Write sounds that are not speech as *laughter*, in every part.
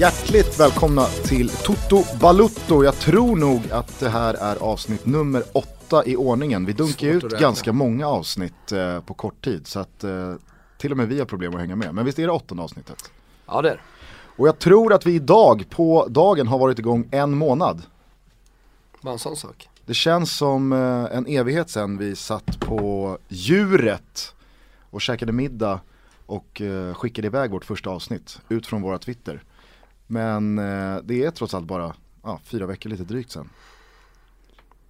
Hjärtligt välkomna till Toto Balutto. Jag tror nog att det här är avsnitt nummer åtta i ordningen. Vi dunkar ut ganska många avsnitt eh, på kort tid så att eh, till och med vi har problem att hänga med. Men visst är det åttonde avsnittet? Ja det är Och jag tror att vi idag på dagen har varit igång en månad. Bara en sån sak. Det känns som eh, en evighet sedan vi satt på djuret och käkade middag och eh, skickade iväg vårt första avsnitt ut från våra Twitter. Men eh, det är trots allt bara ja, fyra veckor lite drygt sen.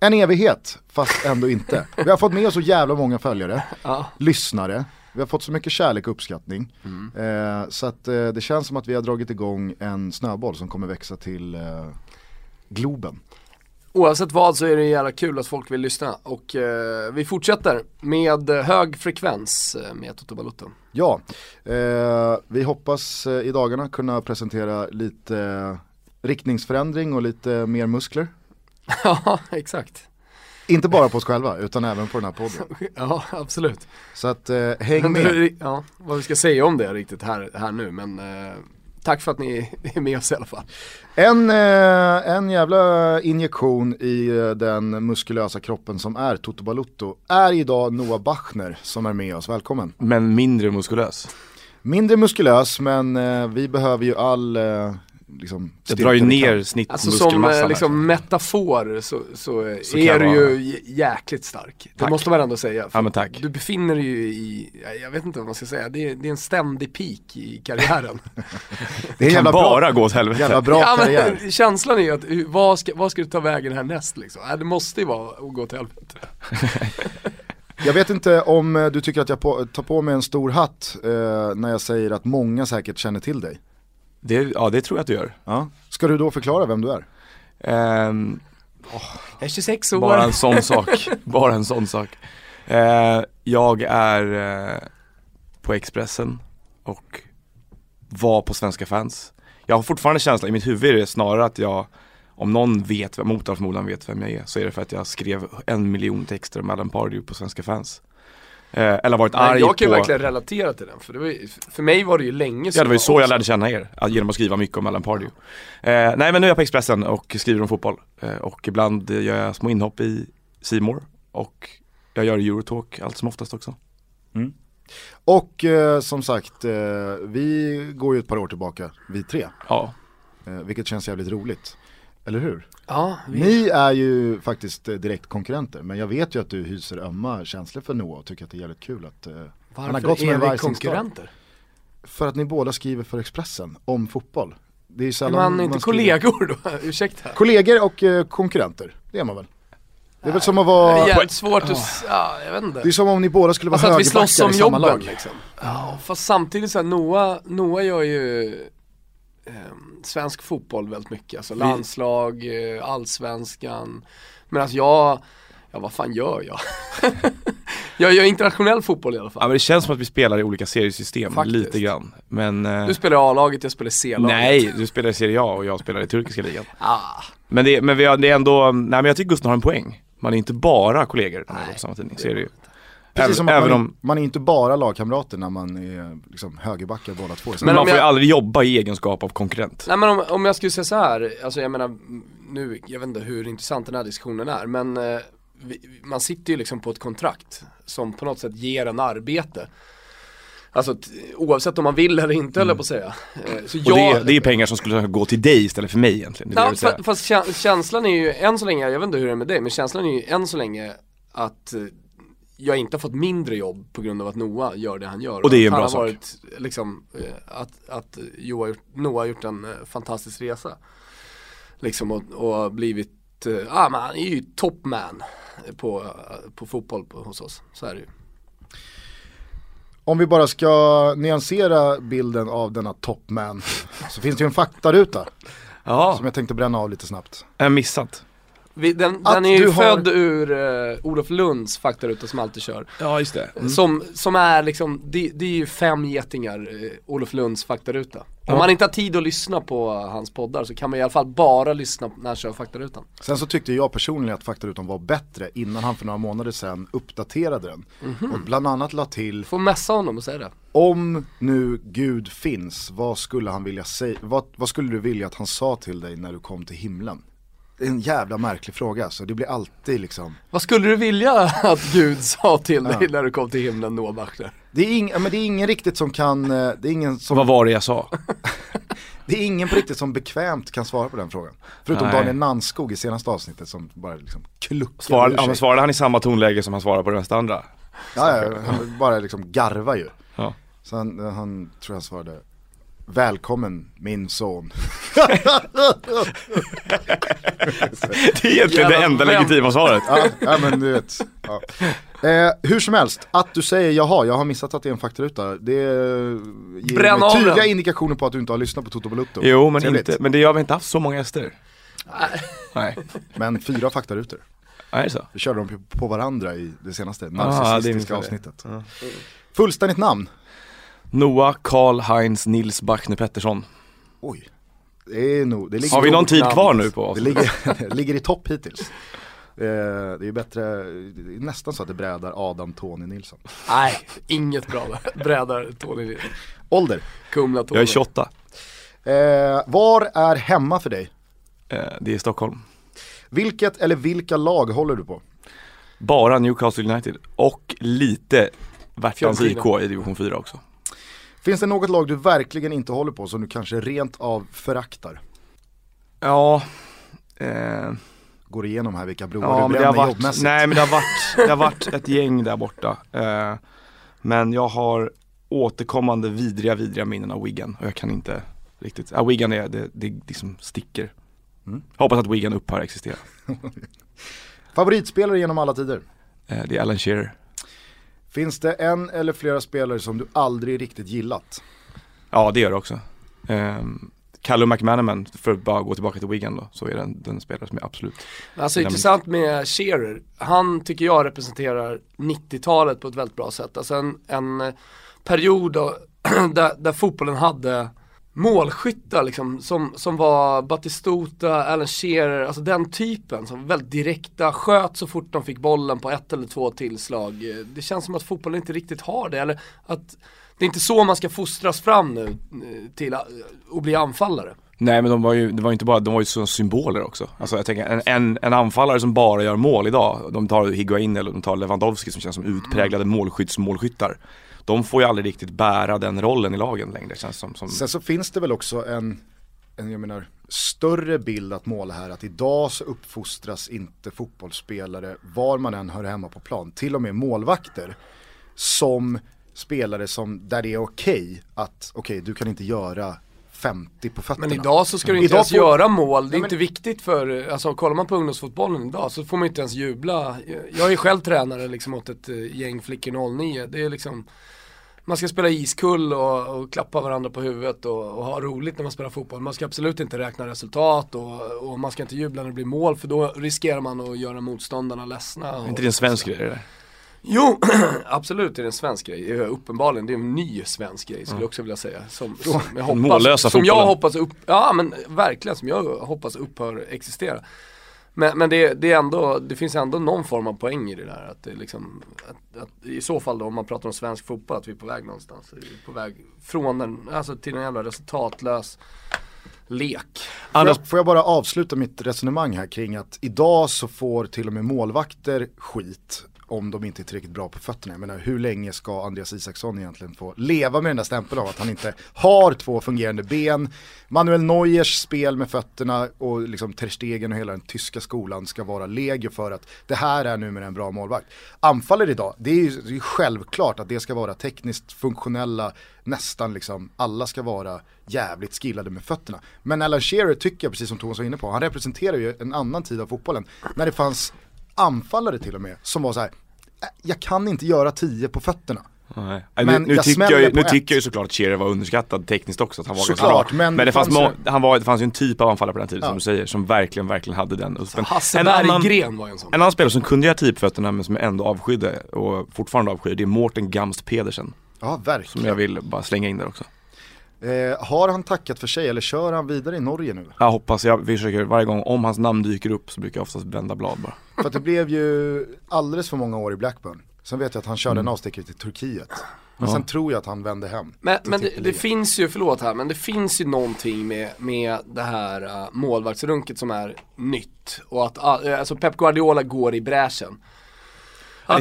En evighet, fast ändå inte. Vi har fått med oss så jävla många följare, *laughs* Ja. lyssnare, vi har fått så mycket kärlek och uppskattning. Eh, så att eh, det känns som att vi har dragit igång en snöboll som kommer växa till eh, Globen. Oavsett vad så är det jävla kul att folk vill lyssna och eh, vi fortsätter med hög frekvens eh, med Toto Balotto. Ja, eh, vi hoppas eh, i dagarna kunna presentera lite eh, riktningsförändring och lite mer muskler. *laughs* Ja, exakt. Inte bara på oss själva utan även på den här podden. *laughs* Ja, absolut. Så att eh, häng med. Ja, vad vi ska säga om det riktigt här, här nu men tack för att ni är med oss i alla fall. En, eh, en jävla injektion i eh, den muskulösa kroppen som är Toto Balutto är idag Noah Bachner som är med oss. Välkommen. Men mindre muskulös. Mindre muskulös men eh, vi behöver ju all eh, liksom, Jag drar ju ner Alltså som eh, liksom metafor så, så, Så är du ju jä- jäkligt stark. Det Tack. måste man ändå säga. Ja, men tack. Du befinner dig ju i, ja, jag vet inte vad man ska säga, det är, det är en ständig peak i karriären. *laughs* det är en kan jävla bara bra, gå åt helvete. jävla bra ja, karriär. men, *laughs* känslan är ju att, vad ska, vad ska du ta vägen härnäst liksom? Det måste ju vara att gå till helvete. *laughs* Jag vet inte om eh, du tycker att jag på, tar på mig en stor hatt eh, när jag säger att många säkert känner till dig. Det, ja det tror jag att du gör. Ja. Ska du då förklara vem du är? Ehm, Jag är 26 år. *laughs* bara en sån sak. Bara en sån sak. Eh, jag är eh, på Expressen och var på Svenska fans. Jag har fortfarande känslan, i mitt huvud är det snarare att jag om någon vet, mot all förmodan vet vem jag är, så är det för att jag skrev en miljon texter om Alan Pardew på Svenska fans. Eh, eller varit Nej, arg jag kan ju på verkligen relatera till den, för, det var ju, för mig var det ju länge Ja det var ju så jag lärde känna er, att- genom att skriva mycket om Alan Pardew. Eh, nej men nu är jag på Expressen och skriver om fotboll. Eh, och ibland gör jag små inhopp i Simor och jag gör Eurotalk allt som oftast också. Och eh, som sagt, eh, vi går ju ett par år tillbaka, vi tre. Ja, Eh, vilket känns jävligt roligt. Eller hur? Ja, vi, Ni är ju faktiskt eh, direkt konkurrenter, men jag vet ju att du hyser ömma känslor för Noah och tycker att det är jävligt kul att eh, han har varför gått som är en vi konkurrenter? För att ni båda skriver för Expressen om fotboll. Det är ju Är sällan man inte skriver- kollegor då? *laughs* Ursäkta. Kollegor och eh, konkurrenter, det är man väl? Det är väl som att vara, Det är jävligt svårt att, s- ja jag vet inte. det är som om ni båda skulle vara Alltså högerbackar i samma jobben lag. liksom. Ja, fast samtidigt så här, Noah, Noah gör ju svensk fotboll väldigt mycket. Alltså landslag, eh, allsvenskan. Men alltså jag, ja vad fan gör jag? *laughs* jag gör internationell fotboll i alla ja fall. men det känns som att vi spelar i olika seriesystem Faktiskt. lite grann. Men eh, Du spelar i A-laget, jag spelar i C-laget. nej, du spelar i Serie A och jag spelar i turkiska ligan. *laughs* Ah, Men det, men vi har, det är ändå, nej men jag tycker Gustav har en poäng. Man är inte bara kollegor när man på samma tidning, så är det ju. Precis som även man, om, man är inte bara lagkamrater när man är liksom högerbackar båda två. Men men man får ju jag- aldrig jobba i egenskap av konkurrent. Nej men om, om jag skulle säga så här, alltså jag menar nu, jag vet inte hur intressant den här diskussionen är men eh, vi, man sitter ju liksom på ett kontrakt som på något sätt ger en arbete. Alltså t- oavsett om man vill eller inte höll jag på att säga. Eh, så Och det, jag, är, det är pengar som skulle gå till dig istället för mig egentligen. Det det fast kä- känslan är ju än så länge, jag vet inte hur det är med dig, men känslan är ju än så länge att eh, jag inte har fått mindre jobb på grund av att Noah gör det han gör. Och det är en bra har sak. Varit, liksom, eh, att att Joa, Noah har gjort en eh, fantastisk resa. Liksom och, och blivit, eh, ah, men han är ju top man på, på fotboll på, hos oss. Så är det ju. Om vi bara ska nyansera bilden av denna topman så finns det ju en faktaruta *laughs* Ja, som jag tänkte bränna av lite snabbt. jag missat. Vi, den, Att den är ju du har- född ur eh, Olof Lunds faktaruta som alltid kör. Ja just det. Mm. Som, som är liksom, det, det är ju fem getingar, eh, Olof Lunds faktaruta. Om Ja. man inte har tid att lyssna på hans poddar så kan man i alla fall bara lyssna när han kör faktarutan. Sen så tyckte jag personligen att faktarutan var bättre innan han för några månader sedan uppdaterade den. Mhm. Och bland annat la till, Får messa honom och säga det. om nu Gud finns, vad skulle han vilja säga, vad, vad skulle du vilja att han sa till dig när du kom till himlen? Det är en jävla märklig fråga, så det blir alltid liksom Vad skulle du vilja att Gud sa till dig Ja. när du kom till himlen Noah Bachner? det är, ing, men det är ingen riktigt som kan, eh, det är ingen som Vad var det jag sa? *laughs* Det är ingen på riktigt som bekvämt kan svara på den frågan. Förutom Nej. Daniel Nanskog i senaste avsnittet som bara liksom kluckar Svarade, ur ja, men svarade han i samma tonläge som han svarade på det mesta andra? Ja, ja, han bara liksom garvar ju. Ja. Så han, han tror jag svarade Välkommen min son. *laughs* Det är egentligen det enda vem- legitima svaret. ja, ja men du vet. Ja. Eh, hur som helst, att du säger jaha, jag har missat att det är en faktaruta. Det ger Bränn mig tydliga den. indikationer på att du inte har lyssnat på Toto Balutto. Jo men Trevligt. inte, men det har vi inte haft så många gäster. Nej. Nej, Men fyra faktarutor. är det så? Vi körde dem på- varandra i det senaste Ah, det är narcissistiska ungefär det. avsnittet. Ja. Fullständigt namn? Noah Karl Heinz Nils Bachner Pettersson. Oj. Det är nog, det ligger, Har vi någon tid namn. kvar nu på det avsnittet? ligger, *laughs* det ligger i topp hittills. Eh, det är bättre, det är nästan så att det brädar Adam Tony Nilsson. Nej, inget bra där. Brädar Tony Lind. Ålder? Kumla Tony. Jag är 28. Eh, var är hemma för dig? Eh, Det är Stockholm. Vilket eller vilka lag håller du på? Bara Newcastle United och lite Värtans IK i division 4 också. Finns det något lag du verkligen inte håller på som du kanske rent av föraktar? Ja, eh, Går igenom här vilka broar ja du bränner varit, jobbmässigt. nej men det har varit, *laughs* det har varit ett gäng där borta. Eh, men jag har återkommande vidriga, vidriga minnen av Wigan och jag kan inte riktigt, ja Wigan är, det, det liksom sticker. Mm. Hoppas att Wigan upphör existera. *laughs* Favoritspelare genom alla tider? Eh, det är Alan Shearer. Finns det en eller flera spelare som du aldrig riktigt gillat? Ja det gör det också. Um, Callum McManaman, för att bara gå tillbaka till Wigan då, så är den den spelare som är absolut Alltså intressant med Shearer, han tycker jag representerar 90-talet på ett väldigt bra sätt. Alltså en, en period då, *clears throat* där, där fotbollen hade målskyttar liksom, som, som var Batistuta, Alan Shearer, alltså den typen som var väldigt direkta, sköt så fort de fick bollen på ett eller två tillslag. Eh, Det känns som att fotbollen inte riktigt har det, eller att det är inte så man ska fostras fram nu eh, till att att bli anfallare. Nej men de var ju, det var inte bara, de var ju så symboler också. Alltså jag tänker en, en, en anfallare som bara gör mål idag, de tar Higuain eller de tar Lewandowski som känns som utpräglade målskyddsmålskyttar. De får ju aldrig riktigt bära den rollen i lagen längre känns som. som Sen så finns det väl också en, en jag menar, större bild att måla här att idag så uppfostras inte fotbollsspelare var man än hör hemma på plan, till och med målvakter som spelare som, där det är okej att, okej du kan inte göra 50 på fötterna. Men idag så ska du inte Idag ens får- göra mål, det är Nej, men- inte viktigt för, alltså kollar man på ungdomsfotbollen idag så får man inte ens jubla. Jag är själv tränare liksom åt ett eh, gäng flickor 09, det är liksom man ska spela iskull och, och klappa varandra på huvudet och, och ha roligt när man spelar fotboll. Man ska absolut inte räkna resultat och, och man ska inte jubla när det blir mål för då riskerar man att göra motståndarna ledsna. Är inte det en svensk grej det där? Jo, *clears throat* absolut är det en svensk grej. Eh, Uppenbarligen, det är en ny svensk grej skulle jag också vilja säga. Som, som jag hoppas, mållösa som jag hoppas upp, ja men verkligen som jag hoppas upphör existera. Men, men det, det, är ändå, det finns ändå någon form av poäng i det där. Att det liksom, att, att I så fall då om man pratar om svensk fotboll, att vi är på väg någonstans. Vi är på väg från en, alltså till en jävla resultatlös lek. Får Anders, jag, får jag bara avsluta mitt resonemang här kring att idag så får till och med målvakter skit om de inte är tillräckligt bra på fötterna. Jag menar hur länge ska Andreas Isaksson egentligen få leva med den där stämpeln av att han inte har två fungerande ben. Manuel Neuers spel med fötterna och liksom Ter Stegen och hela den tyska skolan ska vara legio för att det här är numera en bra målvakt. Anfaller idag, det är ju det är självklart att det ska vara tekniskt funktionella, nästan liksom, alla ska vara jävligt skillade med fötterna. Men Alan Shearer tycker jag, precis som Thomas var inne på, han representerar ju en annan tid av fotbollen. När det fanns anfallare till och med som var så här, "Äh, jag kan inte göra tio på fötterna. Nej. Men nu, jag tycker jag, ju- nu tycker jag ju såklart att Shearer var underskattad tekniskt också, att han var Såklart, men Men, det, fanns må- han var, det fanns ju en typ av anfallare på den tiden Ja. som du säger, som verkligen, verkligen hade den uspen. Hasse En annan- Berggren var ju en sån. En annan spelare som kunde göra tio på fötterna men som jag ändå avskydde och fortfarande avskyr, det är Mårten Gamst Pedersen. Ja, Som verkligen. jag vill bara slänga in där också. Eh, har han tackat för sig eller kör han vidare i Norge nu? Jag hoppas, jag försöker varje gång, om hans namn dyker upp så brukar jag oftast vända blad bara. För att det blev ju alldeles för många år i Blackburn. Sen vet jag att han körde Mm. en avstickare till Turkiet. Men sen tror jag att han vände hem. Men, men det, det finns ju, förlåt här, men det finns ju någonting med, med det här uh, målvaktsrunket som är nytt. Och att uh, alltså Pep Guardiola går i bräschen.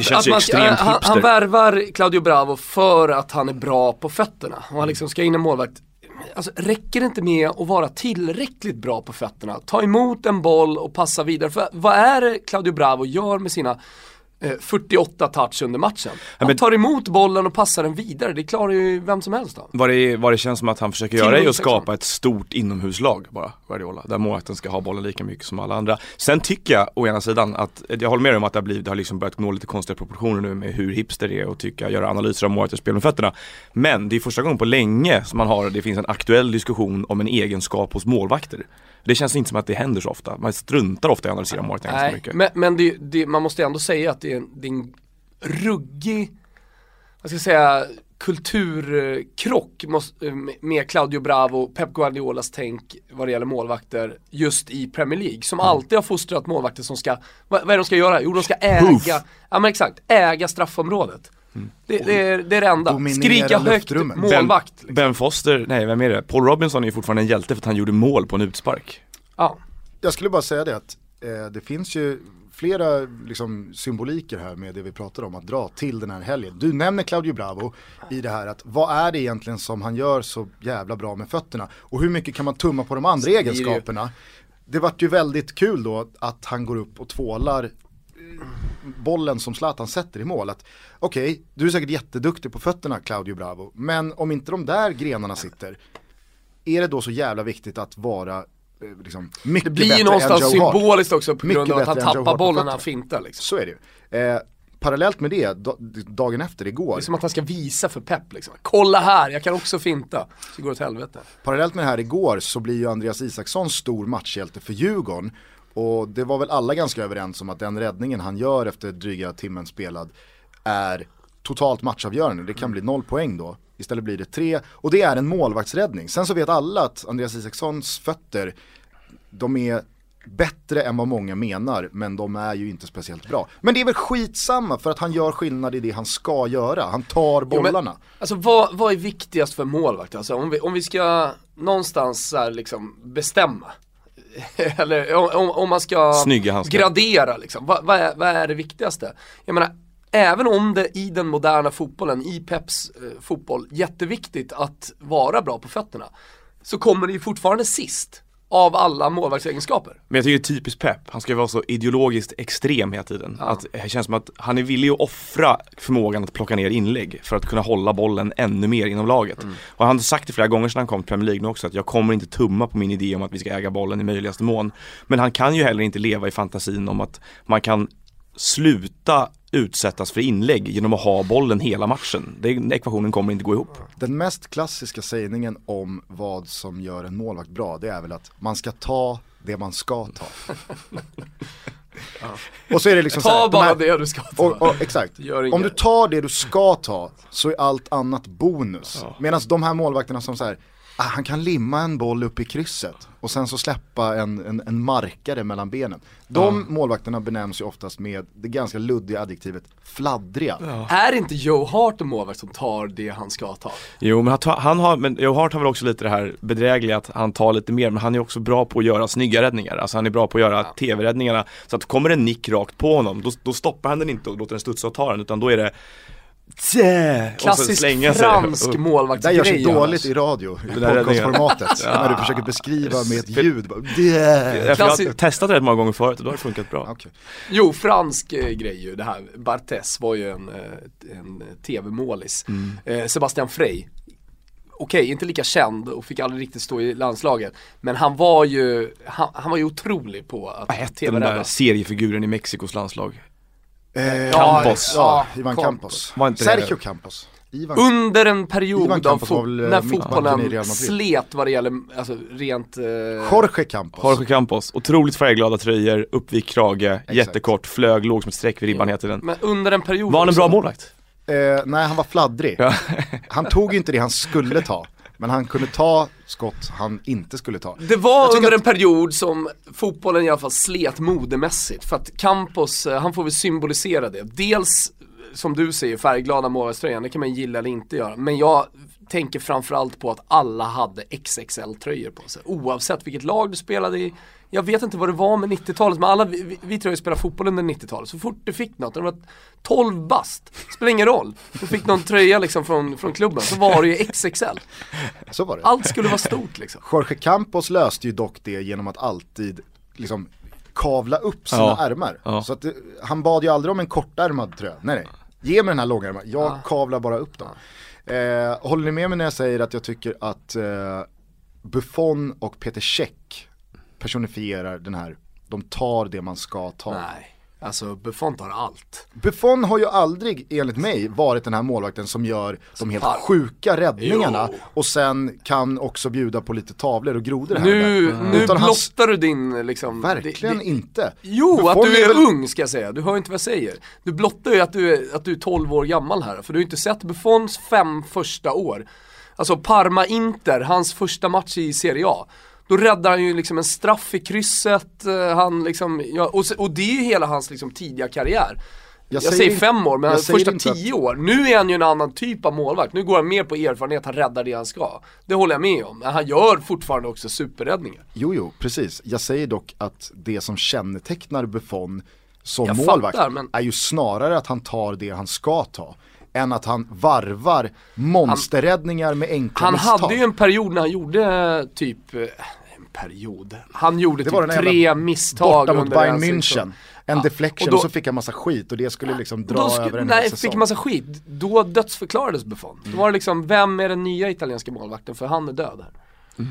Känns ju ska- extremt han, han värvar Claudio Bravo för att han är bra på fötterna. Och han liksom ska in en målvakt. Alltså räcker det inte med att vara tillräckligt bra på fötterna? Ta emot en boll och passa vidare. För vad är det Claudio Bravo gör med sina eh, 48 touch under matchen? Han men- tar emot bollen och passar den vidare. Det klarar ju vem som helst då. Vad det, vad det känns som att han försöker göra är att skapa ett stort inomhuslag bara, Guardiola. Där målvakten ska ha bollen lika mycket som alla andra. Sen tycker jag å ena sidan att, jag håller med om att det har, blivit, det har liksom börjat nå lite konstiga proportioner nu med hur hipster det är och tycka, göra analyser av målvaktens spel med fötterna. Men det är första gången på länge som man har, det finns en aktuell diskussion om en egenskap hos målvakter. Det känns inte som att det händer så ofta. Man struntar ofta i att analysera målvakten ganska mycket. men, men det, det, man måste ändå säga att det är en, det är en ruggig, vad ska jag säga, kulturkrock måste- med- Claudio Bravo, Pep Guardiolas tänk vad det gäller målvakter just i Premier League. Som Mm. alltid har fostrat målvakter som ska, vad, vad är det de ska göra? Jo de ska äga, Hoof. ja men exakt, äga straffområdet. Mm. Det, det, är, det är det enda. Dominera Skrika högt, målvakt. ben, Liksom. ben Foster, nej vem är det? Paul Robinson är ju fortfarande en hjälte för att han gjorde mål på en utspark. Ja. Jag skulle bara säga det att eh, det finns ju flera liksom, symboliker här med det vi pratar om att dra till den här helgen. Du nämner Claudio Bravo i det här att vad är det egentligen som han gör så jävla bra med fötterna och hur mycket kan man tumma på de andra egenskaperna. Det vart ju väldigt kul då att han går upp och tvålar bollen som Zlatan sätter i mål. Att Okej, du är säkert jätteduktig på fötterna Claudio Bravo, men om inte de där grenarna sitter, är det då så jävla viktigt att vara eh, liksom, Det blir ju någonstans symboliskt också på Mycket grund av att han tappar bollen när han fintar liksom. Så är det ju. Eh, parallellt med det, da, dagen efter, igår, Det är som att han ska visa för Pep liksom. Kolla här, jag kan också finta. Så det går åt helvete. parallellt med det här igår så blir ju Andreas Isaksson stor matchhjälte för Djurgården. Och det var väl alla ganska överens om att den räddningen han gör efter dryga timmen spelad är totalt matchavgörande. Det kan bli noll poäng då. Istället blir det tre och det är en målvaktsräddning. Sen så vet alla att Andreas Isakssons fötter, de är bättre än vad många menar, men de är ju inte speciellt bra. Men det är väl skitsamma för att han gör skillnad i det han ska göra. Han tar Jo, men- bollarna. Alltså vad, vad är viktigast för målvakt? Alltså om vi, om vi ska någonstans här, liksom bestämma. *laughs* Eller om, om, man ska gradera liksom. Vad, vad, är, vad är det viktigaste? Jag menar, även om det i den moderna fotbollen, i Peps eh, fotboll, jätteviktigt att vara bra på fötterna. Så kommer det ju fortfarande sist av alla målvaktsegenskaper. Men jag tycker det är typiskt Pep, han ska ju vara så ideologiskt extrem hela tiden. Att det känns som att han är villig att offra förmågan att plocka ner inlägg för att kunna hålla bollen ännu mer inom laget. Och han har sagt det flera gånger sedan han kom till Premier League nu också att jag kommer inte tumma på min idé om att vi ska äga bollen i möjligaste mån. Men han kan ju heller inte leva i fantasin om att man kan sluta utsättas för inlägg genom att ha bollen hela matchen. Den ekvationen kommer inte gå ihop. Den mest klassiska sägningen om vad som gör en målvakt bra, det är väl att man ska ta det man ska ta. *laughs* Och så är det liksom så här, Ta de bara här- det du ska ta. och, och, exakt, om du tar det du ska ta så är allt annat bonus. Medan de här målvakterna som så här, han kan limma en boll upp i krysset och sen så släppa en, en, en markare mellan benen. De målvakterna benämns ju oftast med det ganska luddiga adjektivet fladdriga. Är inte Joe Hart en målvakt som tar det han ska ta? Jo men han, tar, han har, men Joe Hart har väl också lite det här bedrägliga att han tar lite mer men han är också bra på att göra snygga räddningar. Alltså han är bra på att göra tv-räddningarna. Så att kommer en nick rakt på honom då, då stoppar han den inte och låter den studsa och ta den utan då är det Tjä! Klassisk fransk Det målvaktsgrej. där gör sig annars. dåligt i radio, i podcastformatet, när du försöker beskriva med ett ljud. Bara. Jag har testat det rätt många gånger förut och då har det funkat bra. Okej. Jo, fransk eh, grej ju det här. Barthes var ju en, eh, en tv-målis. Mm. Eh, Sebastian Frey. Okej, inte lika känd och fick aldrig riktigt stå i landslaget. Men han var ju, han, han var ju otrolig på att Vad hette den där tv-rädda. seriefiguren i Mexikos landslag? Eh, Campos. Ja, Ivan Campos. Campos. Det- Sergio Campos. Ivan, Under en period av eh, när i fotbollen slet vad det gäller, alltså rent... Eh, Jorge Campos. Jorge Campos, otroligt färgglada tröjor, uppvikt krage, jättekort, flög, låg som ett streck vid ribban heter den. Men under en period Var han en bra målvakt? Eh, nej, han var fladdrig. Ja. Han tog ju inte det han skulle ta. Men han kunde ta skott han inte skulle ta. Det var under att- en period som fotbollen i alla fall slet modemässigt. För att Campos, eh, han får väl symbolisera det. Dels, som du säger, färgglada målvaktströjan, det kan man gilla eller inte göra. Men jag tänker framförallt på att alla hade XXL-tröjor på sig. Oavsett vilket lag du spelade i. Jag vet inte vad det var med 90-talet, men alla, vi, vi, vi tror jag spelade fotboll under 90-talet. Så fort du fick något, när du var 12 bast, spelar ingen roll. Du fick någon tröja liksom från, från klubben, så var det ju XXL. *laughs* Så var det. Allt skulle vara stort liksom. Jorge Campos löste ju dock det genom att alltid liksom kavla upp sina Ja. ärmar. Ja. Så att det, han bad ju aldrig om en kortärmad tröja. Nej nej, ge mig den här långärmad, jag kavlar bara upp dem. Eh, håller ni med mig när jag säger att jag tycker att eh, Buffon och Peter Check personifierar den här, de tar det man ska ta. Nej, alltså Buffon tar allt. Buffon har ju aldrig, enligt mig, varit den här målvakten som gör de helt sjuka räddningarna Jo. och sen kan också bjuda på lite tavlor och grodor här Nu, där. nu blottar du din liksom Verkligen det- det- inte. Jo, Buffon att du är, väl- ung ska jag säga. Du hör inte vad jag säger. Du blottar ju att du är, att du är 12 år gammal här. För du har ju inte sett Buffons fem första år. Alltså Parma-Inter, hans första match i Serie A. Då räddar han ju liksom en straff i krysset, eh, han liksom, ja, och, och det är ju hela hans liksom tidiga karriär. Jag, säger säger fem år, men jag säger första tio år. Nu är han ju en annan typ av målvakt. Nu går han mer på erfarenhet, han räddar det han ska. Det håller jag med om. Men han gör fortfarande också superräddningar. Jo, jo, precis. Jag säger dock att det som kännetecknar Buffon som Jag målvakt fattar, men- är ju snarare att han tar det han ska ta. Än att han varvar monsterräddningar med enkla Han misstag. hade ju en period när han gjorde typ, period, han gjorde Det typ tre misstag Borta mot Bayern München. En Ja, deflection och och, då- så fick han massa skit och det skulle liksom dra sku- över en nej, hel fick säsong. massa skit. Då dödsförklarades Buffon. Då var det liksom, vem är den nya italienska målvakten? För han är död här.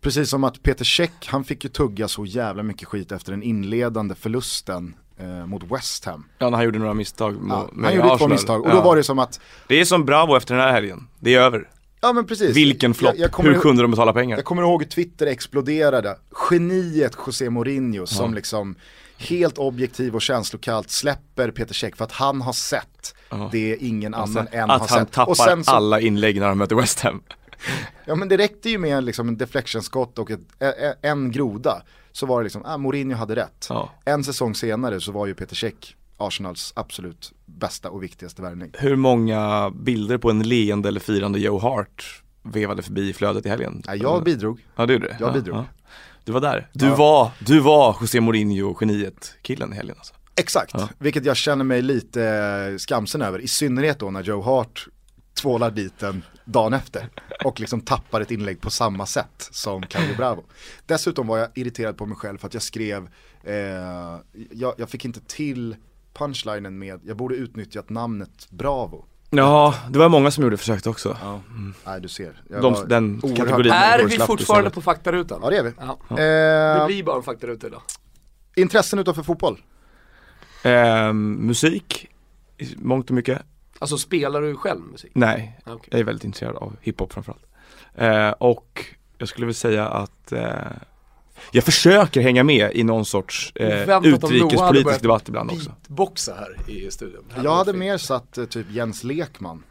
Precis som att Peter Cech, han fick ju tugga så jävla mycket skit efter den inledande förlusten eh, mot West Ham. Ja, han gjorde några misstag mo- Ja, med han gjorde två Arsenal. misstag och Ja. då var det som att, Det är som Bravo efter den här helgen, det är över. Ja men precis. Vilken flopp, hur kunde de betala pengar? jag kommer ihåg Twitter exploderade. Geniet José Mourinho som liksom helt objektiv och känslokallt släpper Peter Cech för att han har sett det ingen annan än har att han sett. tappar och sen så, alla inlägg när han möter West Ham. *laughs* Ja men det räckte ju med liksom en deflectionskott och ett, en groda. Så var det liksom, ah, Mourinho hade rätt. Ja. En säsong senare så var ju Peter Cech Arsenals absolut bästa och viktigaste värvning. Hur många bilder på en leende eller firande Joe Hart vevade förbi i flödet i helgen? Ja, jag bidrog. Ja du gjorde det? jag ja, bidrog. Ja. Du var där. Du Ja. var, du var José Mourinho geniet killen i helgen alltså. Exakt, vilket jag känner mig lite skamsen över. I synnerhet då när Joe Hart tvålar dit den dagen efter och liksom tappar ett inlägg på samma sätt som Claudio Bravo. Dessutom var jag irriterad på mig själv för att jag skrev, eh, jag, jag fick inte till punchlinen med, jag borde utnyttjat namnet Bravo. Ja, det var många som gjorde försöket också. Ja, nej du ser. Jag De, den kategorin Är vi fortfarande på faktarutan? Ja det är vi. Ja. Det Eh, blir bara en faktaruta idag. intressen utanför fotboll? Ehm, musik, mångt och mycket. Alltså spelar du själv musik? Nej, Ah, okej. jag är väldigt intresserad av hiphop framförallt. Eh, och jag skulle väl säga att eh, jag försöker hänga med i någon sorts eh, utrikespolitisk debatt ibland också. Beatboxa här i studion. Det Jag hade mer satt eh, typ Jens Lekman,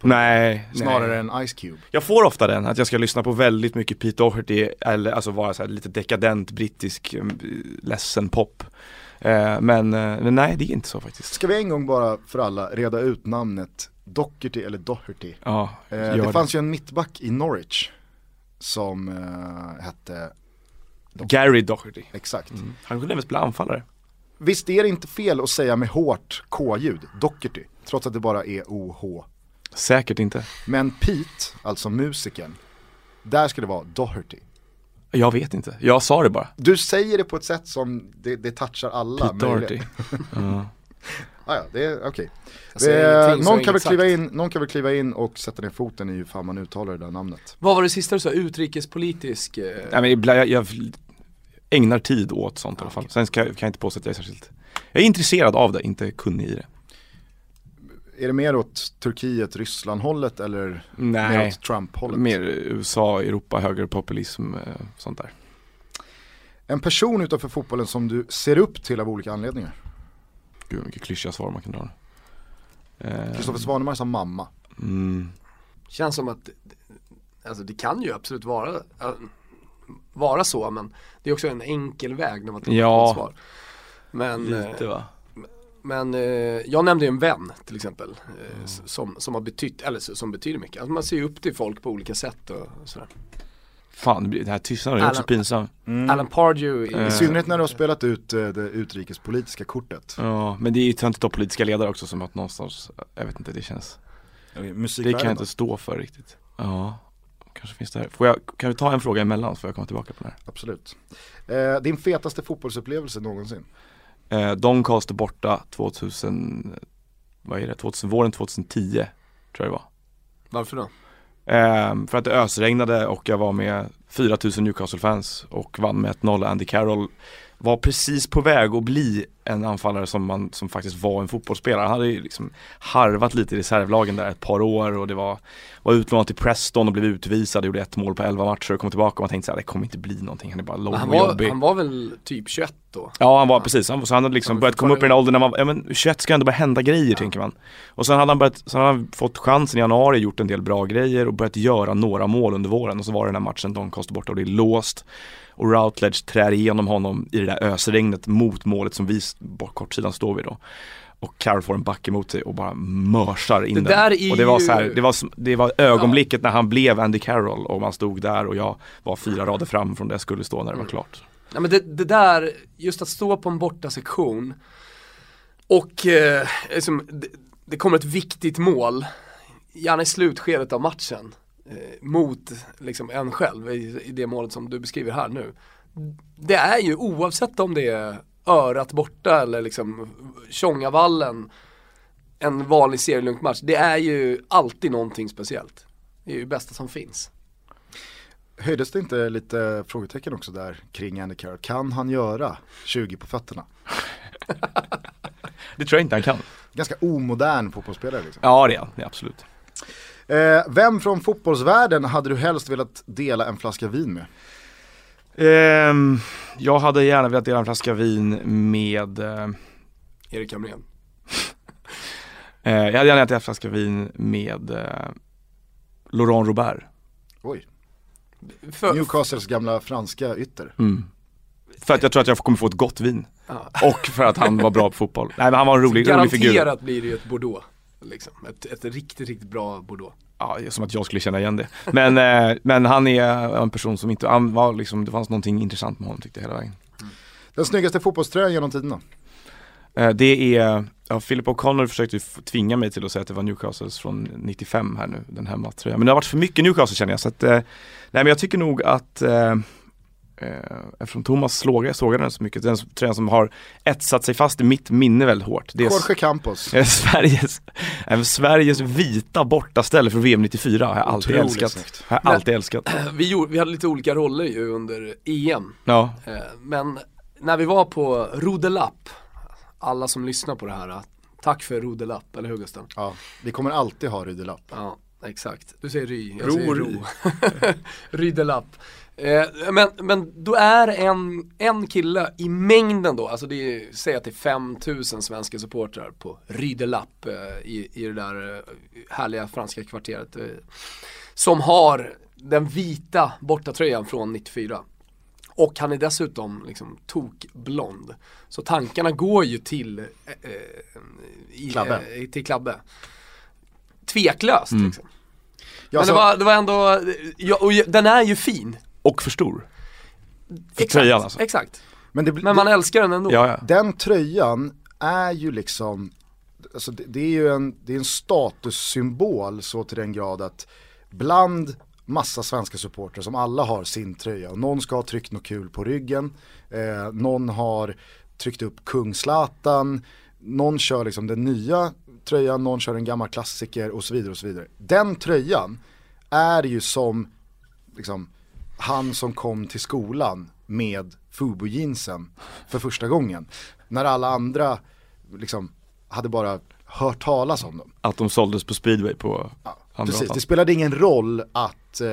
Nej, snarare nej. än Ice Cube. Jag får ofta den, att jag ska lyssna på väldigt mycket Pete Doherty eller alltså vara så här lite dekadent brittisk mm, ledsen pop. Eh, men, eh, men nej det är inte så faktiskt. Ska vi en gång bara för alla reda ut namnet Doherty eller Doherty? Ja, Eh, gör det fanns ju en mittback i Norwich som eh, hette, Gary Doherty. exakt. Mm. Han kunde även spela anfallare. Visst är det inte fel att säga med hårt K-ljud, Doherty, trots att det bara är OH. Säkert inte. Men Pete, alltså musikern, där ska det vara Doherty. Jag vet inte, jag sa det bara. Du säger det på ett sätt som det, det touchar alla Pete. Doherty. *laughs* ja. Ah, ja, det är okej. Jag säger Eh, någon, kan väl sagt. kliva in, någon kan väl kliva in och sätta ner foten i hur fan man uttalar det där namnet. Vad var det sista du sa? Utrikespolitisk? Eh... Nej, men jag, jag ägnar tid åt sånt i alla fall. Sen ska, kan jag inte påstå att jag är särskilt Jag är intresserad av det, inte kunnig i det. är det mer åt Turkiet, Ryssland hållet eller mer Nej, åt Trump hållet? mer USA, Europa, högerpopulism, eh, sånt där. En person utanför fotbollen som du ser upp till av olika anledningar? Gud vilket klyschiga svar man kan dra. Eh, Kristoffer Svanemar som mamma. mm, Känns som att, alltså det kan ju absolut vara, vara så men det är också en enkel väg när man tar Ja. ett svar. Men, eh, lite va? men eh, jag nämnde ju en vän till exempel eh, s- som, som har betytt, eller som betyder mycket. Alltså man ser ju upp till folk på olika sätt och sådär. Fan, det här tystnaden är också pinsam. Alan Pardew Eh. I är, synnerhet när du har spelat ut eh, det utrikespolitiska kortet. Ja, men det är ju töntigt av politiska ledare också som att någonstans, jag vet inte, det känns Det kan jag inte stå för riktigt. Ja, kanske finns det här. Får jag, kan vi ta en fråga emellan så får jag komma tillbaka på det Absolut. Eh, din fetaste fotbollsupplevelse någonsin? här. Eh, Doncaster borta 2000, vad är det, 2000, våren 2010 tror jag det var. varför då? Eh, för att det ösregnade och jag var med 4000 Newcastle-fans och vann med 1-0. Andy Carroll var precis på väg att bli en anfallare som, man, som faktiskt var en fotbollsspelare. Han hade ju liksom harvat lite i reservlagen där ett par år och det var, var utlånad till Preston och blev utvisad, gjorde ett mål på 11 matcher och kom tillbaka och man tänkte såhär, det kommer inte bli någonting, han är bara lång han, och var, jobbig. han var väl typ 21 då? Ja han var precis, han, så han hade liksom börjat komma upp i den åldern när man, ja men 21 ska ändå börja hända grejer tänker man. Och sen hade han börjat, sen hade han fått chansen i januari, gjort en del bra grejer och börjat göra några mål under våren och så var det den här matchen Doncaster borta och det är låst. Och Routledge trär igenom honom i det där ösregnet mot målet som vi, bort kortsidan står vi då. Och Carroll får en back emot sig och bara mörsar in Det den. där är och det var så här, det var, det var ögonblicket när han blev Andy Carroll och man stod där och jag var fyra rader fram från där jag skulle stå när det var klart. Nej men det, det där, just att stå på en borta sektion och eh, liksom, det, det kommer ett viktigt mål, gärna i slutskedet av matchen, mot liksom en själv i, i det målet som du beskriver här nu. Det är ju oavsett om det är örat borta eller liksom Tjongavallen, en vanlig serielugnt match, det är ju alltid någonting speciellt. Det är ju det bästa som finns. Höjdes det inte lite frågetecken också där kring Andy Carroll? Kan han göra 20 på fötterna? *laughs* Det tror jag inte han kan. Ganska omodern fotbollsspelare liksom. Ja det är han, det är absolut. Eh, vem från fotbollsvärlden hade du helst velat dela en flaska vin med? Ehm, jag hade gärna velat dela en flaska vin med eh, Erik Hamrén. *laughs* eh, Jag hade gärna velat dela en flaska vin med eh, Laurent Robert Oj, För, Newcastles gamla franska ytter. mm. För att jag tror att jag kommer få ett gott vin ja. Och för att han var bra på fotboll *laughs* Nej men han var en rolig, rolig figur Garanterat blir det ju ett Bordeaux. Liksom. Ett, ett riktigt, riktigt bra Bordeaux. Ja, som att jag skulle känna igen det Men, *laughs* eh, men han är en person som inte, han var liksom, det fanns någonting intressant med honom tyckte jag hela vägen Den snyggaste fotbollströjan genom tiderna? Eh, Det är, ja, Philip O'Connor försökte tvinga mig till att säga att det var Newcastles från 95 här nu, den hemmatröjan. Men det har varit för mycket Newcastle känner jag. Så att, eh, nej men jag tycker nog att, eh, eftersom Thomas sågade, sågade den så mycket, den tröjan som har etsat sig fast i mitt minne väldigt hårt. Det är Jorge Campos. eh, *laughs* Sveriges, eh, Sveriges vita bortaställe för VM 94 har jag alltid Otroligt älskat. snyggt. Har jag Men- alltid älskat. *clears throat* Vi, gjorde, vi hade lite olika roller ju under EM. Ja, Eh, Men när vi var på Rodelapp, alla som lyssnar på det här, tack för Rodelapp, eller hur Gustav? Ja, vi kommer alltid ha Rydelapp. Ja, exakt. Du säger Ry, jag Ro, säger. Ro. Rydelapp. *laughs* Eh, men, men då är en, en kille i mängden då, alltså det är, säg att det är 5000 svenska supportrar på Rydelapp eh, i, i det där eh, härliga franska kvarteret. Eh, som har den vita bortatröjan från 94. Och han är dessutom liksom tokblond. Så tankarna går ju till, eh, i, Klabbe. Till Klabbe. Tveklöst liksom. Ja, Men det var, det var ändå, ja, och den är ju fin. Och för stor. För Exakt, tröjan alltså. Exakt. men det, Men man älskar den ändå. Ja, ja. den tröjan är ju liksom, alltså det, det är ju en, det är en statussymbol så till den grad att bland massa svenska supportrar som alla har sin tröja och någon ska ha tryckt något kul på ryggen, eh, någon har tryckt upp kung Zlatan, någon kör liksom den nya tröjan, någon kör en gammal klassiker och så vidare och så vidare. Den tröjan är ju som liksom, han som kom till skolan med Fubu-jeansen för första gången. När alla andra liksom, hade bara hört talas om dem. Att de såldes på speedway på Ja, Precis, det spelade ingen roll att eh,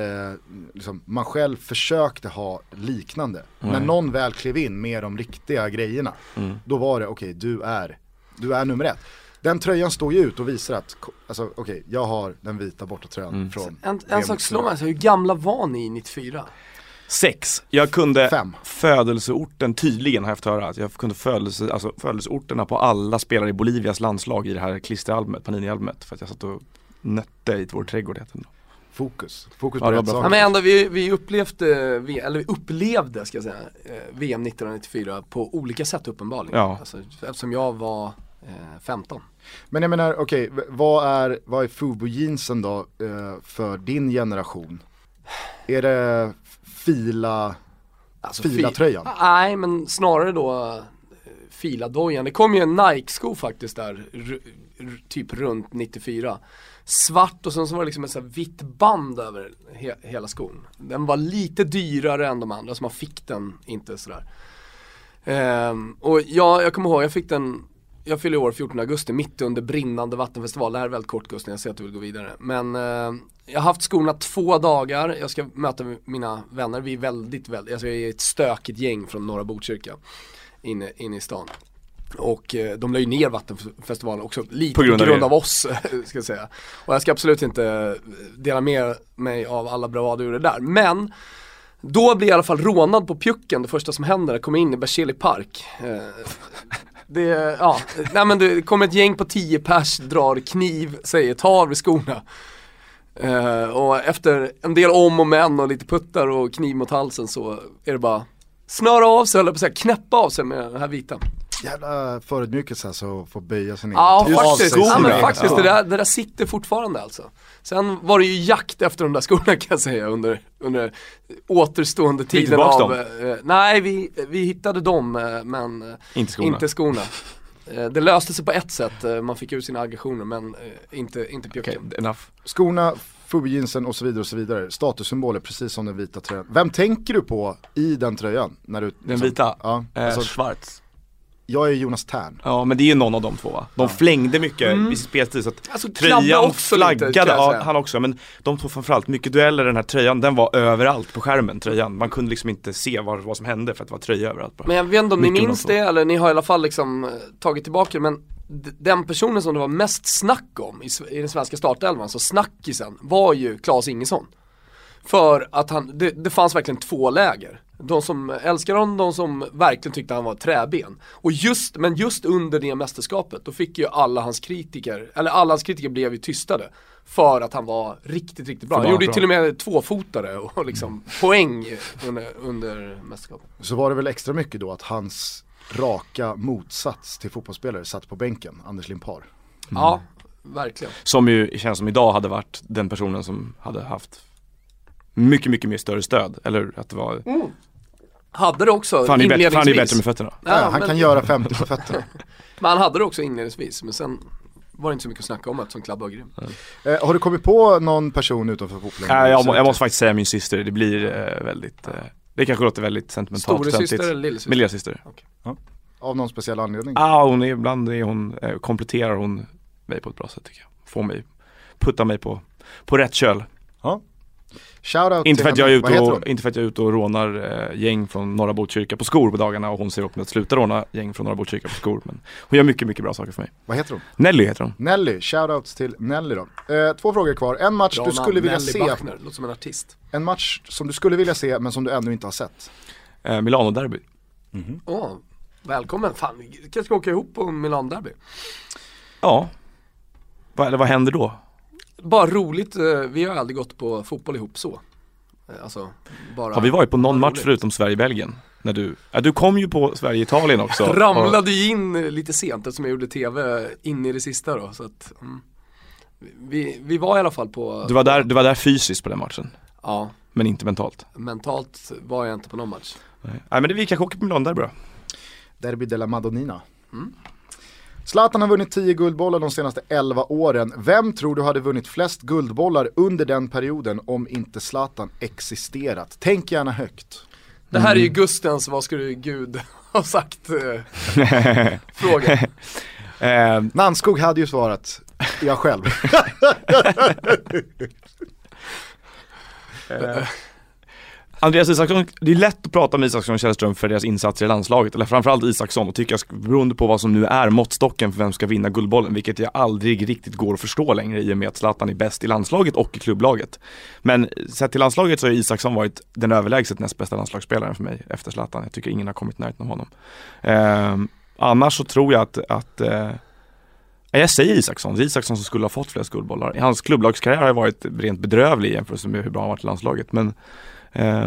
liksom, man själv försökte ha liknande. När Nej. någon väl klev in med de riktiga grejerna, Mm. då var det okej, du, är, du är nummer ett. Den tröjan står ju ut och visar att, alltså okej, jag har den vita bortatröjan Mm. från En, en sak slår mig, alltså, hur gamla var ni 94? Sex. Jag kunde Fem. födelseorten, tydligen har jag fått höra, att jag kunde födelse, alltså födelseorterna på alla spelare i Bolivias landslag i det här klisteralbumet, Panini-albumet. För att jag satt och nötte i vår trädgård heter det. Fokus, fokus Ja, på var rätt. Ja, saker. men ändå, vi, vi upplevde, vi, eller vi upplevde ska jag säga, eh, VM 1994 på olika sätt uppenbarligen. Ja. Alltså, eftersom jag var eh, 15. Men jag menar, okej, v- vad är, vad är Fubo-jeansen då eh, för din generation? Är det fila, Alltså, Fila-tröjan? fi- Nej, men snarare då eh, filadojan. Det kom ju en Nike-sko faktiskt där, typ runt 94. Svart och sen så var det liksom ett så vitt band över he- hela skon. Den var lite dyrare än de andra så man fick den inte sådär. Ehm, och ja, jag kommer ihåg, jag fick den jag fyller i år 14 augusti, mitt under brinnande vattenfestival. Det här är väldigt kort Gusten, jag ser att du vill gå vidare. Men eh, jag har haft skorna två dagar, jag ska möta mina vänner. Vi är väldigt, väldigt, alltså jag är ett stökigt gäng från norra Botkyrka. Inne, inne i stan. Och eh, de la ju ner vattenfestivalen också, lite På grund grund, av av, er. oss, *laughs* ska jag säga. Och jag ska absolut inte dela med mig av alla bravader ur det där. Men då blir jag i alla fall rånad på Pjucken, det första som händer, jag kommer in i Berzelii park. Eh, det, ja, nej men det kommer ett gäng på 10 pers, drar kniv, säger ta av dig skorna. Uh, och efter en del om och men och lite puttar och kniv mot halsen så är det bara snöra av sig, eller på att säga knäppa av sig med den här vita jävla förödmjukelse alltså, att få böja sig ner. Ja av faktiskt, ja, men faktiskt Ja. det, där, det där sitter fortfarande alltså. Sen var det ju jakt efter de där skorna *laughs* kan jag säga under, under återstående tiden av eh, Nej vi, vi hittade dem eh, men eh, Inte skorna. inte skorna. Eh, det löste sig på ett sätt, eh, man fick ut sina aggressioner men eh, inte, inte pjucken. enough. Skorna, Fubo-jeansen och så vidare och så vidare. Statussymboler precis som den vita tröjan. Vem tänker du på i den tröjan? När du, Den vita? Ja, Eh, alltså, Schwarz. Jag är Jonas Tern. Ja men det är ju någon av de två va? De flängde mycket Mm. i sin speltid så att Alltså, tröjan också lite, flaggade, jag ja han också, men de två framförallt, mycket dueller den här tröjan, den var överallt på skärmen, tröjan. Man kunde liksom inte se vad, vad som hände för att det var tröja överallt bara. Men jag vet inte om ni Mycket minns bra det eller ni har i alla fall liksom eh, tagit tillbaka men den personen som det var mest snack om i, i den svenska startelvan, så snackisen, var ju Claes Ingesson. För att han, det, det fanns verkligen två läger. De som älskade honom, de som verkligen tyckte han var träben. Och just, men just under det mästerskapet, då fick ju alla hans kritiker, eller alla hans kritiker blev ju tystade. För att han var riktigt, riktigt bra. Han gjorde bra. till och med tvåfotare och liksom poäng under, under mästerskapet. Så var det väl extra mycket då att hans raka motsats till fotbollsspelare satt på bänken, Anders Limpar. Ja, verkligen. Som ju känns som idag hade varit den personen som hade haft mycket, mycket mer större stöd, eller att det var, Hade det också fan inledningsvis. fan är bättre med fötterna. Ja, han men, kan göra 50 på fötterna. *laughs* men han hade det också inledningsvis, men sen var det inte så mycket att snacka om eftersom Klabbe var grym. Eh, har du kommit på någon person utanför fotbollen? Nej, jag, må- jag måste faktiskt säga min syster, det blir eh, väldigt, eh, det kanske låter väldigt sentimentalt töntigt. eller lillasyster? Min lillasyster. Av någon speciell anledning? Ja, hon är, ibland är hon, eh, kompletterar hon mig på ett bra sätt tycker jag. Får mig, puttar mig på, på rätt köl. Ja. Shoutout Inte till för, att jag är ute och, inte för att jag är ute och rånar eh, gäng från norra Botkyrka på skor på dagarna och hon säger åt mig att sluta råna gäng från norra Botkyrka på skor. Men hon gör mycket, mycket bra saker för mig. Vad heter hon? Nelly heter hon. Nelly, shoutouts till Nelly då. Eh, två frågor kvar. En match Bra du skulle vilja Nelly se, Bachner, låter som en artist. en match som du skulle vilja se men som du ännu inte har sett. Eh, Milano Derby. Åh, välkommen. Fan, vi kanske ska åka ihop på Milan Derby. Ja. Va, eller vad händer då? Bara roligt, eh, vi har aldrig gått på fotboll ihop så. Eh, Alltså, bara Har vi varit på någon match roligt. förutom Sverige-Belgien? När du, ja, du kom ju på Sverige-Italien också. *laughs* Ramlade ju in lite sent eftersom jag gjorde tv in i det sista då, så att mm. vi, vi var i alla fall på, Du var, där, du var där fysiskt på den matchen, ja, men inte mentalt. mentalt var jag inte på någon match. Nej, Nej men det, vi kanske åker på Milano Derby då. Derby della Madonnina. Mm. Zlatan har vunnit 10 guldbollar de senaste 11 åren. Vem tror du hade vunnit flest guldbollar under den perioden om inte Zlatan existerat? Tänk gärna högt. Det här är Mm. ju Gustens, vad du gud ha sagt, eh, *laughs* fråga. Eh, Nanskog hade ju svarat, jag själv. *laughs* *laughs* Eh, Andreas Isaksson, det är lätt att prata med Isaksson och Källström för deras insatser i landslaget, eller framförallt Isaksson och tycka, beroende på vad som nu är måttstocken för vem som ska vinna Guldbollen, vilket jag aldrig riktigt går att förstå längre i och med att Zlatan är bäst i landslaget och i klubblaget. Men sett till landslaget så har Isaksson varit den överlägset näst bästa landslagsspelaren för mig efter Zlatan. Jag tycker ingen har kommit närheten av honom. Eh, annars så tror jag att, att eh, jag säger Isaksson, det är Isaksson som skulle ha fått flest guldbollar. Hans klubblagskarriär har varit rent bedrövlig i jämförelse med hur bra han varit i landslaget. Men,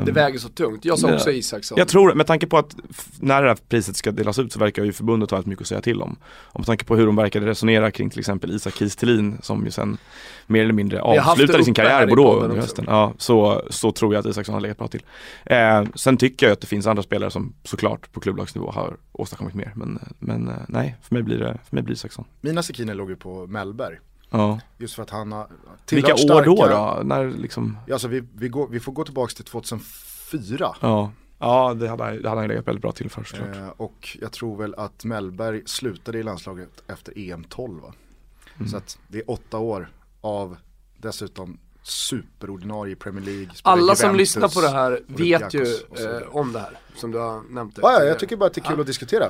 det väger så tungt. Jag sa Ja. också Isaksson. jag tror, med tanke på att när det här priset ska delas ut så verkar ju förbundet ha väldigt mycket att säga till om. Och med tanke på hur de verkade resonera kring till exempel Isak Thelin som ju sen mer eller mindre avslutade sin karriär i Bordeaux under hösten. Ja, så, så tror jag att Isaksson har legat bra till. Eh, sen tycker jag att det finns andra spelare som såklart på klubblagsnivå har åstadkommit mer. Men, men eh, nej, för mig blir det, för mig blir det Isaksson. Mina Sekine låg ju på Mellberg. Ja. Just för att han har Vilka år tillhört då starka- då? När liksom, Ja, alltså vi, vi, går, vi får gå tillbaka till 2004. ja. Ja, det hade, det hade han legat väldigt bra till för såklart. Eh, och jag tror väl att Mellberg slutade i landslaget efter EM 12 va? Mm. Så att det är åtta år av dessutom superordinarie Premier League. Alla som lyssnar på det här vet ju eh, om det här, som du har nämnt. det Ja, ja, jag tycker bara att det är kul att diskutera.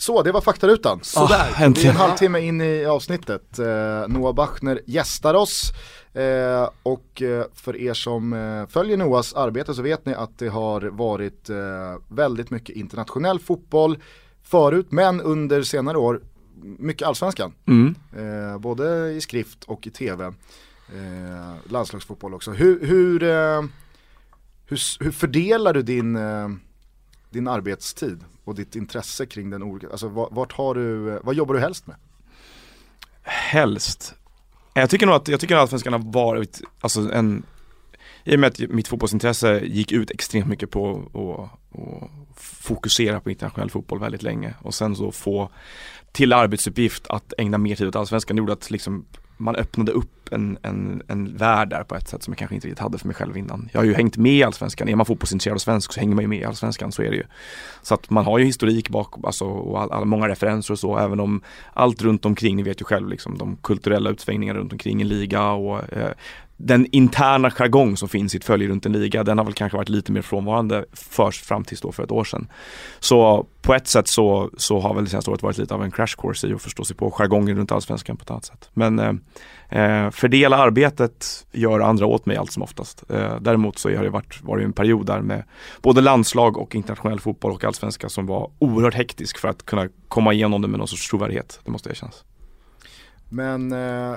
Så, det var faktarutan. Sådär. Ah, Vi är en halvtimme in i avsnittet. Eh, Noah Bachner gästar oss. Eh, och eh, för er som eh, följer Noahs arbete så vet ni att det har varit eh, väldigt mycket internationell fotboll förut, men under senare år mycket allsvenskan. Mm. Eh, både i skrift och i tv. Eh, landslagsfotboll också. Hur, hur, hur, hur fördelar du din, din arbetstid och ditt intresse kring den olika, alltså vart, har du, eh, vad jobbar du helst med? Helst. Jag tycker nog att, jag tycker att Allsvenskan har varit, alltså en, i och med att mitt fotbollsintresse gick ut extremt mycket på att fokusera på internationell fotboll väldigt länge och sen så få till arbetsuppgift att ägna mer tid åt Allsvenskan Det gjorde att liksom man öppnade upp en, en, en värld där på ett sätt som jag kanske inte riktigt hade för mig själv innan. Jag har ju hängt med i Allsvenskan, är man fotbollsintresserad och svensk så hänger man ju med i Allsvenskan, så är det ju. Så att man har ju historik bakom alltså, och all, all, många referenser och så, även om allt runt omkring, ni vet ju själv liksom de kulturella utsvängningarna runt omkring en liga och eh, den interna jargong som finns i ett följe runt en liga, den har väl kanske varit lite mer frånvarande först fram tills då för ett år sedan. Så på ett sätt så, så har väl det senaste året varit lite av en crash course i att förstå sig på jargongen runt allsvenskan på ett annat sätt. Men eh, eh fördela arbetet gör andra åt mig allt som oftast. Eh, däremot så har det varit, varit en period där med både landslag och internationell fotboll och allsvenska som var oerhört hektisk för att kunna komma igenom det med någon sorts trovärdighet. Det måste erkännas. Men eh,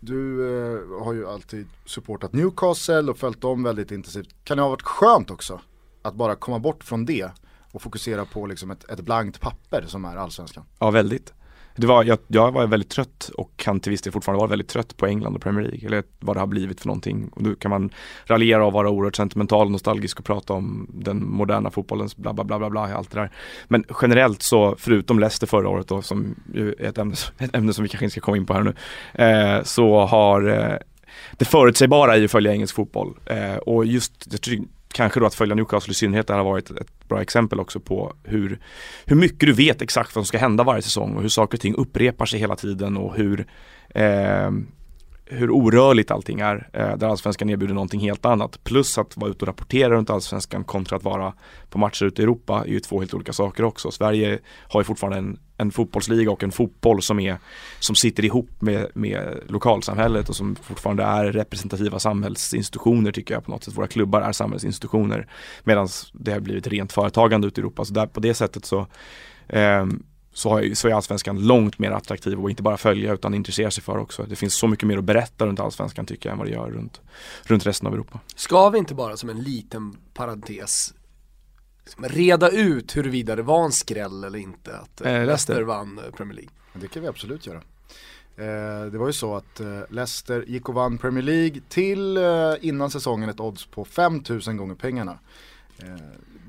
du eh, har ju alltid supportat Newcastle och följt dem väldigt intensivt. Kan det ha varit skönt också att bara komma bort från det och fokusera på liksom ett, ett blankt papper som är allsvenskan? Ja, väldigt. Det var, jag, jag var väldigt trött och kan till viss del fortfarande vara väldigt trött på England och Premier League. Eller vad det har blivit för någonting. Och då kan man raljera och vara oerhört sentimental och nostalgisk och prata om den moderna fotbollens bla bla bla bla bla allt det där. Men generellt så, förutom Leicester förra året då, som ju är ett ämne, *laughs* ett ämne som vi kanske inte ska komma in på här nu, eh, så har eh, det förutsägbara i att följa engelsk fotboll. Eh, och just, jag tycker, kanske då att följa Newcastle i synnerhet, det här har varit ett bra exempel också på hur, hur mycket du vet exakt vad som ska hända varje säsong och hur saker och ting upprepar sig hela tiden och hur eh, hur orörligt allting är, eh, där allsvenskan erbjuder någonting helt annat. Plus att vara ute och rapportera runt allsvenskan kontra att vara på matcher ute i Europa är ju två helt olika saker också. Sverige har ju fortfarande en, en fotbollsliga och en fotboll som, är, som sitter ihop med, med lokalsamhället och som fortfarande är representativa samhällsinstitutioner tycker jag på något sätt. Våra klubbar är samhällsinstitutioner medan det har blivit rent företagande ute i Europa. Så där, på det sättet så eh, så, har, ju- så är allsvenskan långt mer attraktiv och inte bara följa utan intressera sig för också. Det finns så mycket mer att berätta runt allsvenskan tycker jag än vad det gör runt, runt resten av Europa. Ska vi inte bara som en liten parentes liksom reda ut huruvida det var en skräll eller inte att Eh, eh, Leicester. Leicester vann eh, Premier League? Det kan vi absolut göra. Eh, det var ju så att eh, Leicester gick och vann Premier League till eh, innan säsongen ett odds på 5000 gånger pengarna.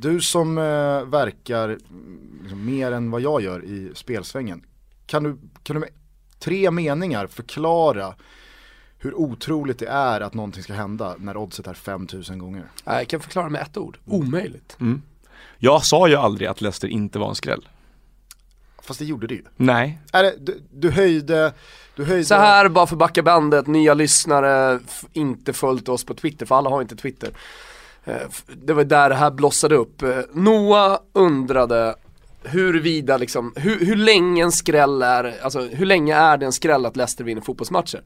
Du som eh, verkar mm, liksom, mer än vad jag gör i spelsvängen, kan du, kan du med tre meningar förklara hur otroligt det är att någonting ska hända när oddset är 5000 gånger? Nej, Jag kan förklara med ett ord, omöjligt. Jag sa ju aldrig att Leicester inte var en skräll. Fast det gjorde det ju. Nej. Är det, du, du höjde, du höjde... Så här bara för backa bandet, nya lyssnare, inte följt oss på Twitter, för alla har inte Twitter. Eh, Det var där det här blossade upp. Eh, Noah undrade huruvida liksom, hur, hur länge en skräll är, alltså hur länge är det en skräll att Leicester vinner fotbollsmatcher?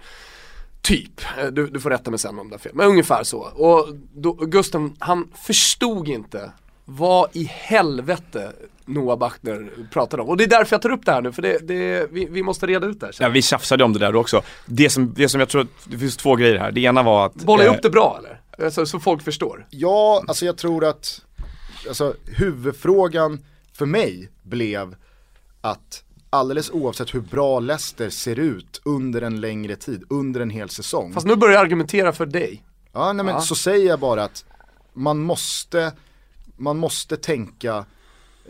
Typ, Eh, du, du får rätta mig sen om det är fel, men ungefär så. Och då, Gusten, han förstod inte vad i helvete Noah Bachner pratade om. Och det är därför jag tar upp det här nu, för det, det, vi, vi måste reda ut det här. Ja, vi tjafsade om det där också. Det som, det som jag tror, det finns två grejer här. Det ena var att... Bollar jag eh, upp det bra eller? Alltså, så folk förstår. Ja, alltså jag tror att alltså, huvudfrågan för mig blev att alldeles oavsett hur bra Leicester ser ut under en längre tid, under en hel säsong. Fast nu börjar jag argumentera för dig. Ja, nej, men Ja. så säger jag bara att man måste, man måste tänka,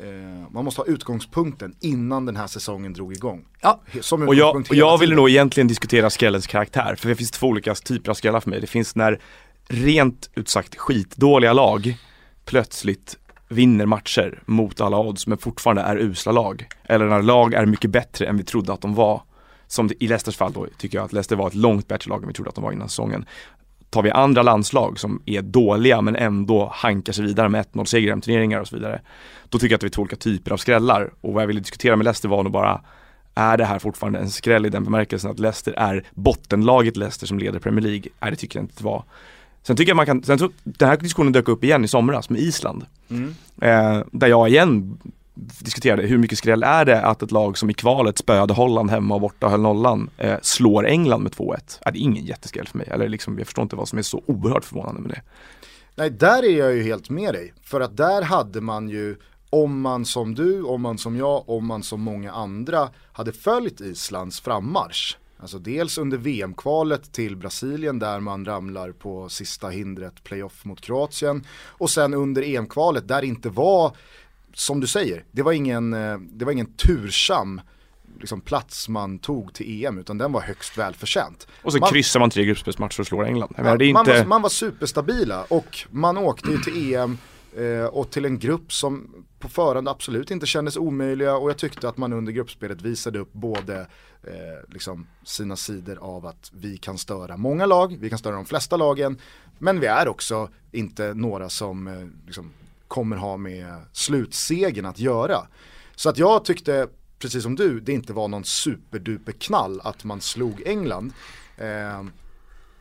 eh, man måste ha utgångspunkten innan den här säsongen drog igång. Ja. Som Och jag, utgångspunkt och jag ville nog egentligen diskutera skrällens karaktär, för det finns två olika typer av skrällar för mig. Det finns när rent ut sagt skitdåliga lag plötsligt vinner matcher mot alla odds men fortfarande är usla lag. Eller när lag är mycket bättre än vi trodde att de var. Som i Leicesters fall då tycker jag att Leicester var ett långt bättre lag än vi trodde att de var innan säsongen. Tar vi andra landslag som är dåliga men ändå hankar sig vidare med 1-0 segrar i turneringar och så vidare. Då tycker jag att vi är två olika typer av skrällar. Och vad jag ville diskutera med Leicester var nog bara är det här fortfarande en skräll i den bemärkelsen att Leicester är bottenlaget Leicester som leder Premier League? Nej det tycker jag inte det var. Sen tycker jag man kan, sen så, den här diskussionen dök upp igen i somras med Island. Mm. Eh, där jag igen diskuterade hur mycket skräll är det att ett lag som i kvalet spöade Holland hemma och borta och höll nollan eh, slår England med 2-1. Ja, det är ingen jätteskräll för mig, eller liksom, jag förstår inte vad som är så oerhört förvånande med det. Nej, där är jag ju helt med dig. För att där hade man ju, om man som du, om man som jag, om man som många andra hade följt Islands frammarsch. Alltså dels under VM-kvalet till Brasilien där man ramlar på sista hindret playoff mot Kroatien. Och sen under EM-kvalet där det inte var, som du säger, det var ingen, eh, det var ingen tursam liksom, plats man tog till EM utan den var högst välförtjänt. Och så Man- kryssar man tre gruppspelsmatcher och slår England. Ja, man, inte... var, man var superstabila och man åkte ju till EM eh, och till en grupp som på förhand absolut inte kändes omöjliga och jag tyckte att man under gruppspelet visade upp både eh, liksom sina sidor av att vi kan störa många lag, vi kan störa de flesta lagen men vi är också inte några som eh, liksom, kommer ha med slutsegen att göra. Så att jag tyckte, precis som du, det inte var någon superduper knall att man slog England. Eh,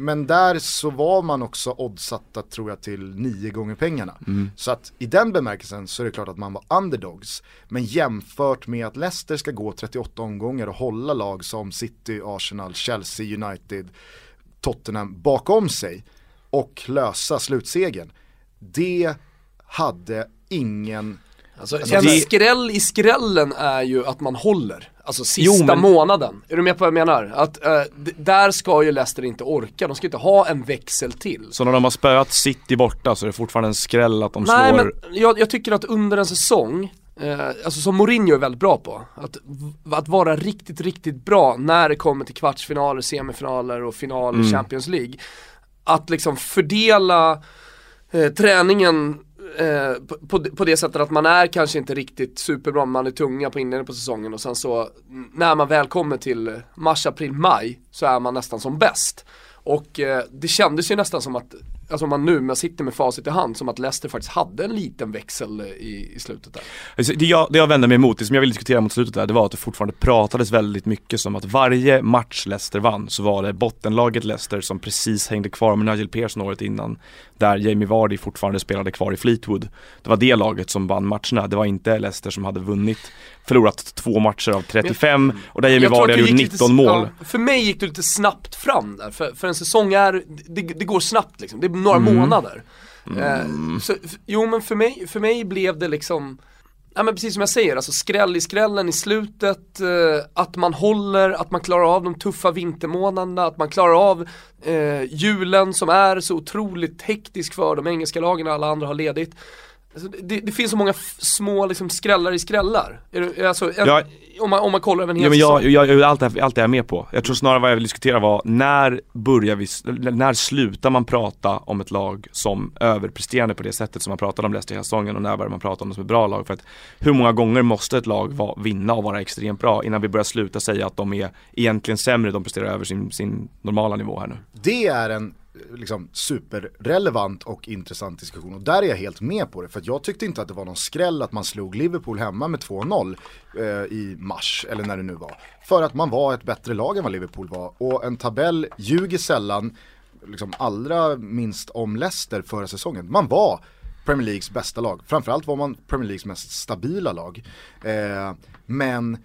men där så var man också oddsatta tror jag till nio gånger pengarna. Så att i den bemärkelsen så är det klart att man var underdogs. Men jämfört med att Leicester ska gå 38 omgångar och hålla lag som City, Arsenal, Chelsea, United, Tottenham bakom sig och lösa slutsegen. Det hade ingen Alltså, Alltså, en det- skräll i skrällen är ju att man håller. Alltså sista Jo, men- månaden. Är du med på vad jag menar? Att eh, där ska ju Leicester inte orka, de ska inte ha en växel till. Så när de har spöat City borta så är det fortfarande en skräll att de Nej slår... men jag, jag tycker att under en säsong, eh, alltså som Mourinho är väldigt bra på, att, att vara riktigt, riktigt bra när det kommer till kvartsfinaler, semifinaler och final Mm. i Champions League. Att liksom fördela eh, träningen eh, på, på, på det sättet att man är kanske inte riktigt superbra, man är tunga på inledningen på säsongen och sen så när man väl kommer till mars, april, maj så är man nästan som bäst. Och eh, det kändes ju nästan som att, alltså om man nu man sitter med facit i hand, som att Leicester faktiskt hade en liten växel i, i slutet där. Alltså, Det jag, det jag vände mig emot, det som jag ville diskutera mot slutet där, det var att det fortfarande pratades väldigt mycket som att varje match Leicester vann så var det bottenlaget Leicester som precis hängde kvar med Nigel Pearson året innan. Där Jamie Vardy fortfarande spelade kvar i Fleetwood. Det var det laget som vann matcherna, det var inte Leicester som hade vunnit, förlorat två matcher av 35 och där Jamie Vardy du gjort gick 19 lite, mål. Ja, för mig gick du lite snabbt fram där, för, för en säsong är, det, det går snabbt liksom, det är några Mm. månader. Eh, så, f- jo men för mig, för mig blev det liksom, ja men precis som jag säger, alltså skräll i skrällen i slutet, eh, att man håller, att man klarar av de tuffa vintermånaderna, att man klarar av eh, julen som är så otroligt hektisk för de engelska lagen och alla andra har ledigt. Alltså, det, det finns så många små liksom, skrällar i skrällar. Är du- Alltså, en, Ja. om man, om man kollar över en hel Ja, men jag, jag, jag, allt, är, allt är jag med på. Jag tror snarare vad jag vill diskutera var, när börjar vi, när slutar man prata om ett lag som överpresterande på det sättet som man pratade om Leicester hela säsongen och när börjar man prata om det som ett bra lag? För att hur många gånger måste ett lag va, vinna och vara extremt bra innan vi börjar sluta säga att de är egentligen sämre, de presterar över sin, sin normala nivå här nu? Det är en liksom, superrelevant och intressant diskussion och där är jag helt med på det. För att jag tyckte inte att det var någon skräll att man slog Liverpool hemma med 2-0 eh, i mars, eller när det nu var. För att man var ett bättre lag än vad Liverpool var. Och en tabell ljuger sällan, liksom allra minst om Leicester förra säsongen. Man var Premier Leagues bästa lag. Framförallt var man Premier Leagues mest stabila lag. Eh, men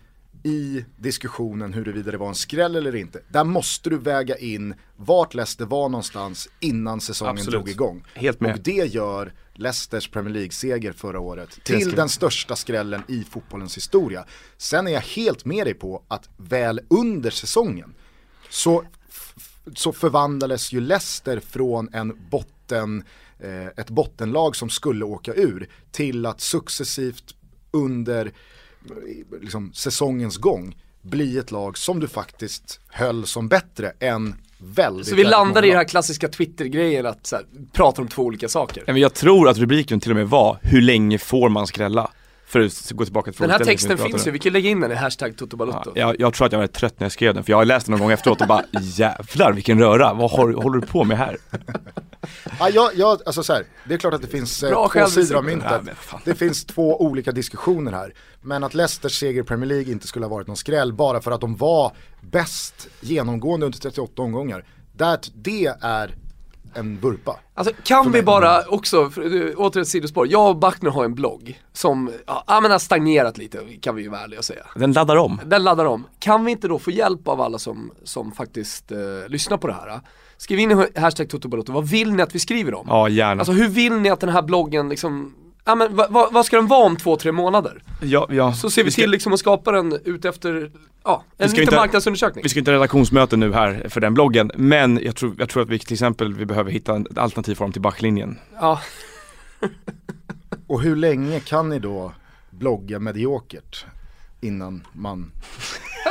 i diskussionen huruvida det var en skräll eller inte. Där måste du väga in vart Leicester var någonstans innan säsongen Absolut. drog igång. Helt med. Och det gör Leicesters Premier League-seger förra året till den största skrällen i fotbollens historia. Sen är jag helt med dig på att väl under säsongen så, så förvandlades ju Leicester från en botten, eh, ett bottenlag som skulle åka ur till att successivt under liksom, säsongens gång bli ett lag som du faktiskt höll som bättre än väldigt Så vi landar i den här klassiska Twitter-grejen att så här, prata om två olika saker. Men jag tror att rubriken till och med var, hur länge får man skrälla? För att gå tillbaka till Den här texten finns ju, vi kan lägga in den i hashtag Toto Ja, jag, jag tror att jag var trött när jag skrev den, för jag har läst den någon gång efteråt och bara jävlar vilken röra, vad har, håller du på med här? Ja, jag, jag, alltså så här, det är klart att det finns eh, Bra två sidor av Ja, myntet. fan. Det finns två olika diskussioner här. Men att Leicesters seger i Premier League inte skulle ha varit någon skräll bara för att de var bäst genomgående under 38 omgångar. Det är en vurpa. Alltså kan För vi bara också, för, eh, åter ett sidospår, jag och Backner har en blogg som, ja men har stagnerat lite kan vi ju vara ärliga och säga. Den laddar om. Den laddar om. Kan vi inte då få hjälp av alla som, som faktiskt eh, lyssnar på det här? Skriv in i hashtag Toto Balotto, vad vill ni att vi skriver om? Ja, gärna. Alltså hur vill ni att den här bloggen liksom, ja men vad, vad, vad ska den vara om två, tre månader? ja, ja. Så ser vi, ska, till liksom att skapa den utefter, ja, en ska liten inte- marknadsundersökning. Vi ska inte ha redaktionsmöte nu här för den bloggen, men jag tror, jag tror att vi till exempel vi behöver hitta en alternativ form till backlinjen. Ja, *laughs* Och hur länge kan ni då blogga mediokert innan man,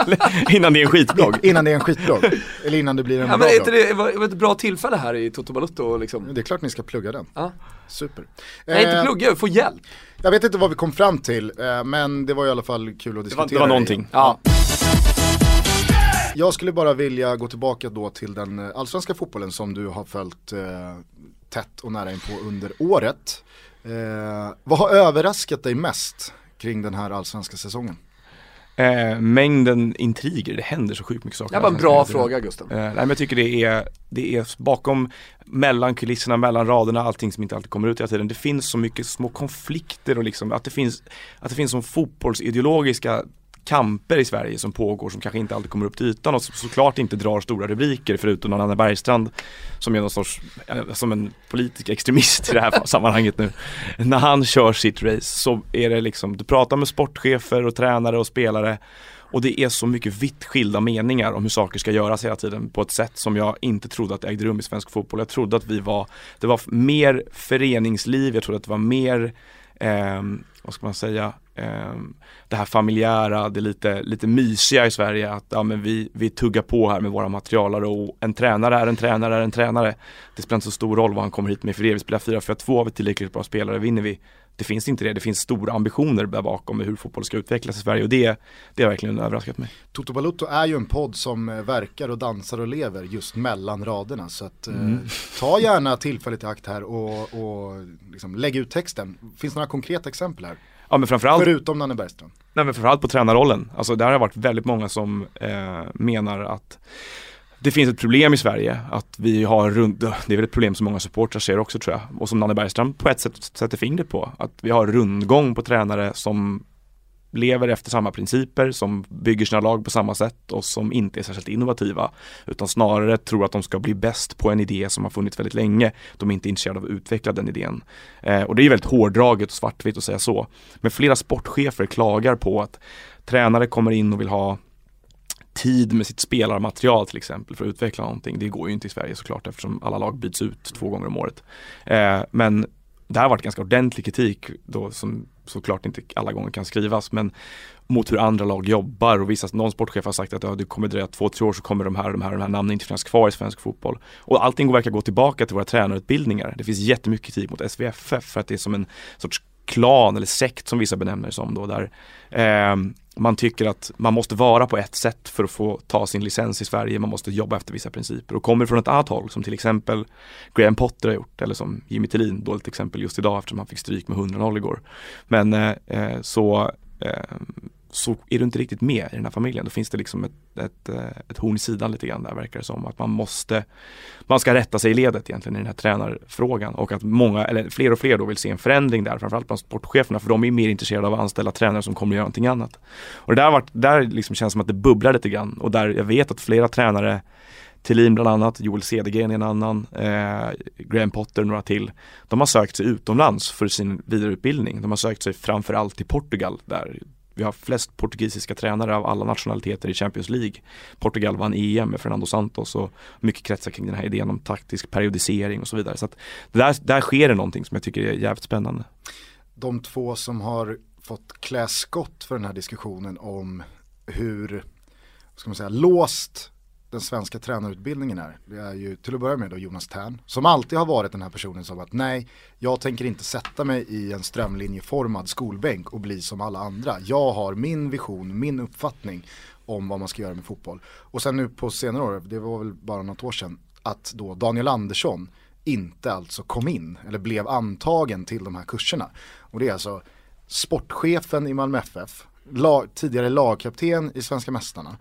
*laughs* Innan det är en skitblogg. *laughs* innan det är en skitblogg? Eller innan det blir en ja bra men blogg? det var- var ett bra tillfälle här i Toto Balotto liksom? Det är klart ni ska plugga den. Ja. Super. Nej inte Eh, plugga, få hjälp. Jag vet inte vad vi kom fram till, eh, men det var i alla fall kul att Det diskutera. var, det var i. någonting. Ja. Jag skulle bara vilja gå tillbaka då till den eh, allsvenska fotbollen som du har följt eh, tätt och nära in på under året. Eh, vad har överraskat dig mest kring den här allsvenska säsongen? Eh, mängden intriger, det händer så sjukt mycket saker. Det var en bra fråga Gustav. Eh, nej men jag tycker det är, det är bakom, mellan kulisserna, mellan raderna, allting som inte alltid kommer ut hela tiden. Det finns så mycket små konflikter och liksom att det finns, att det finns som fotbollsideologiska kamper i Sverige som pågår som kanske inte alltid kommer upp till ytan och som såklart inte drar stora rubriker förutom Anna Bergstrand som är någon sorts, eh, som en politisk extremist i det här *laughs* sammanhanget nu. När han kör sitt race så är det liksom, du pratar med sportchefer och tränare och spelare och det är så mycket vitt skilda meningar om hur saker ska göras hela tiden på ett sätt som jag inte trodde att det ägde rum i svensk fotboll. Jag trodde att vi var, det var mer föreningsliv, jag trodde att det var mer, eh, vad ska man säga, ehm, det här familjära, det lite, lite mysiga i Sverige att ja, men vi, vi tuggar på här med våra materialare och en tränare är en tränare är en tränare. Det spelar inte så stor roll vad han kommer hit med för det. Vi spelar 4-4-2, har vi tillräckligt bra spelare vinner vi. Det finns inte det, det finns stora ambitioner där bakom med hur fotboll ska utvecklas i Sverige och det, det har verkligen överraskat mig. Toto Balutto är ju en podd som eh, verkar och dansar och lever just mellan raderna. Så att, eh, Mm. ta gärna tillfället i akt här och, och liksom lägg ut texten. Finns det några konkreta exempel här? Ja men framförallt, Förutom Nanne Bergström. nej, men framförallt på tränarrollen. Alltså där har det varit väldigt många som eh, menar att det finns ett problem i Sverige att vi har rund, det är väl ett problem som många supportrar ser också tror jag och som Nanne Bergström på ett sätt sätter fingret på. Att vi har rundgång på tränare som lever efter samma principer, som bygger sina lag på samma sätt och som inte är särskilt innovativa. Utan snarare tror att de ska bli bäst på en idé som har funnits väldigt länge. De är inte intresserade av att utveckla den idén. Eh, och det är väldigt hårdraget och svartvitt att säga så. Men flera sportchefer klagar på att tränare kommer in och vill ha tid med sitt spelarmaterial till exempel för att utveckla någonting. Det går ju inte i Sverige såklart eftersom alla lag byts ut två gånger om året. Eh, men det här har varit ganska ordentlig kritik då som såklart inte alla gånger kan skrivas men mot hur andra lag jobbar och vissa, någon sportchef har sagt att ja, det kommer dröja två, tre år så kommer de här, de här, de här namnen inte finnas kvar i svensk fotboll. Och allting verkar gå tillbaka till våra tränarutbildningar. Det finns jättemycket kritik mot SVFF för att det är som en sorts klan eller sekt som vissa benämner det som då där eh, man tycker att man måste vara på ett sätt för att få ta sin licens i Sverige, man måste jobba efter vissa principer och kommer från ett annat håll som till exempel Graham Potter har gjort eller som Jimmy Tillin, dåligt exempel just idag eftersom han fick stryk med 100-0 igår. Men eh, eh så eh, så är du inte riktigt med i den här familjen. Då finns det liksom ett, ett, eh, ett horn i sidan lite grann där verkar det som. Att man måste, man ska rätta sig i ledet egentligen i den här tränarfrågan och att många, eller fler och fler då vill se en förändring där, framförallt bland sportcheferna för de är mer intresserade av att anställa tränare som kommer att göra någonting annat. Och det där, var, där liksom känns som att det bubblar lite grann och där jag vet att flera tränare Thelin bland annat, Joel Cedergren är en annan, eh, Graham Potter några till. De har sökt sig utomlands för sin vidareutbildning. De har sökt sig framförallt till Portugal där vi har flest portugisiska tränare av alla nationaliteter i Champions League. Portugal vann EM med Fernando Santos och mycket kretsar kring den här idén om taktisk periodisering och så vidare. Så att där, där sker det någonting som jag tycker är jävligt spännande. De två som har fått klä skott för den här diskussionen om hur, ska man säga, låst den svenska tränarutbildningen är. Det är ju till att börja med då Jonas Tern, som alltid har varit den här personen som att nej, jag tänker inte sätta mig i en strömlinjeformad skolbänk och bli som alla andra. Jag har min vision, min uppfattning om vad man ska göra med fotboll. Och sen nu på senare år, det var väl bara något år sedan, att då Daniel Andersson inte alltså kom in, eller blev antagen till de här kurserna. Och det är alltså sportchefen i Malmö FF, lag, tidigare lagkapten i Svenska Mästarna,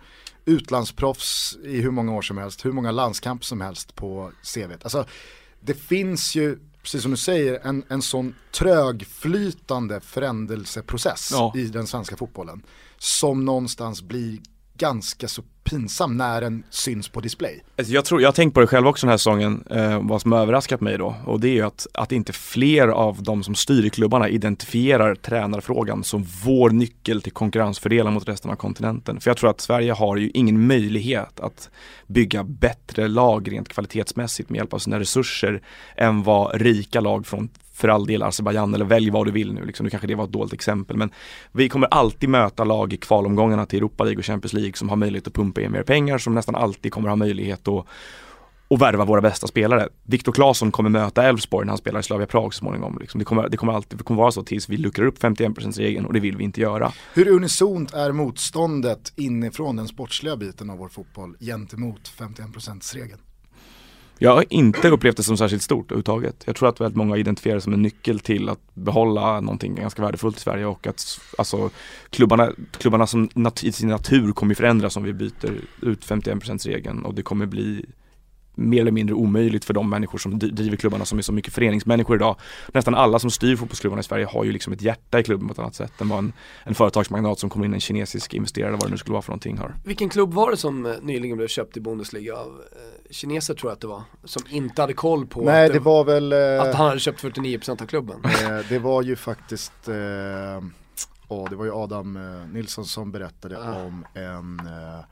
utlandsproffs i hur många år som helst, hur många landskamper som helst på CVt. Alltså, det finns ju, precis som du säger, en, en sån trögflytande förändringsprocess ja. i den svenska fotbollen. Som någonstans blir ganska så pinsam när den syns på display. Alltså, jag, tror, jag har tänkt på det själv också den här säsongen, eh, vad som har överraskat mig då. Och det är ju att, att inte fler av de som styr i klubbarna identifierar tränarfrågan som vår nyckel till konkurrensfördelar mot resten av kontinenten. För jag tror att Sverige har ju ingen möjlighet att bygga bättre lag rent kvalitetsmässigt med hjälp av sina resurser än vad rika lag från för all del Azerbajdzjan eller välj vad du vill nu liksom. Nu kanske det var ett dåligt exempel men vi kommer alltid möta lag i kvalomgångarna till Europa League och Champions League som har möjlighet att pumpa in mer pengar som nästan alltid kommer ha möjlighet att och värva våra bästa spelare. Viktor Claesson kommer möta Elfsborg när han spelar i Slavia Prag så småningom. Liksom. Det, kommer, det kommer alltid det kommer vara så tills vi luckrar upp 51%-regeln och det vill vi inte göra. Hur unisont är motståndet inifrån den sportsliga biten av vår fotboll gentemot 51%-regeln? Jag har inte upplevt det som särskilt stort överhuvudtaget. Jag tror att väldigt många identifierar det som en nyckel till att behålla någonting ganska värdefullt i Sverige och att alltså, klubbarna, klubbarna som nat i sin natur kommer förändras om vi byter ut 51%-regeln och det kommer bli mer eller mindre omöjligt för de människor som driver klubbarna som är så mycket föreningsmänniskor idag. Nästan alla som styr fotbollsklubbarna i Sverige har ju liksom ett hjärta i klubben på ett annat sätt än vad en, en företagsmagnat som kommer in, en kinesisk investerare, vad det nu skulle vara för någonting har. Vilken klubb var det som eh, nyligen blev köpt i Bundesliga av eh, kineser tror jag att det var, som inte hade koll på Nej, att, det, det var väl, eh, att han hade köpt 49% av klubben. Det var ju faktiskt eh, Oh, det var ju Adam eh, Nilsson som berättade ah. om en eh,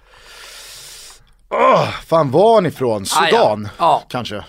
Oh, fan var han ifrån? Sudan ah, ja. Ja. kanske?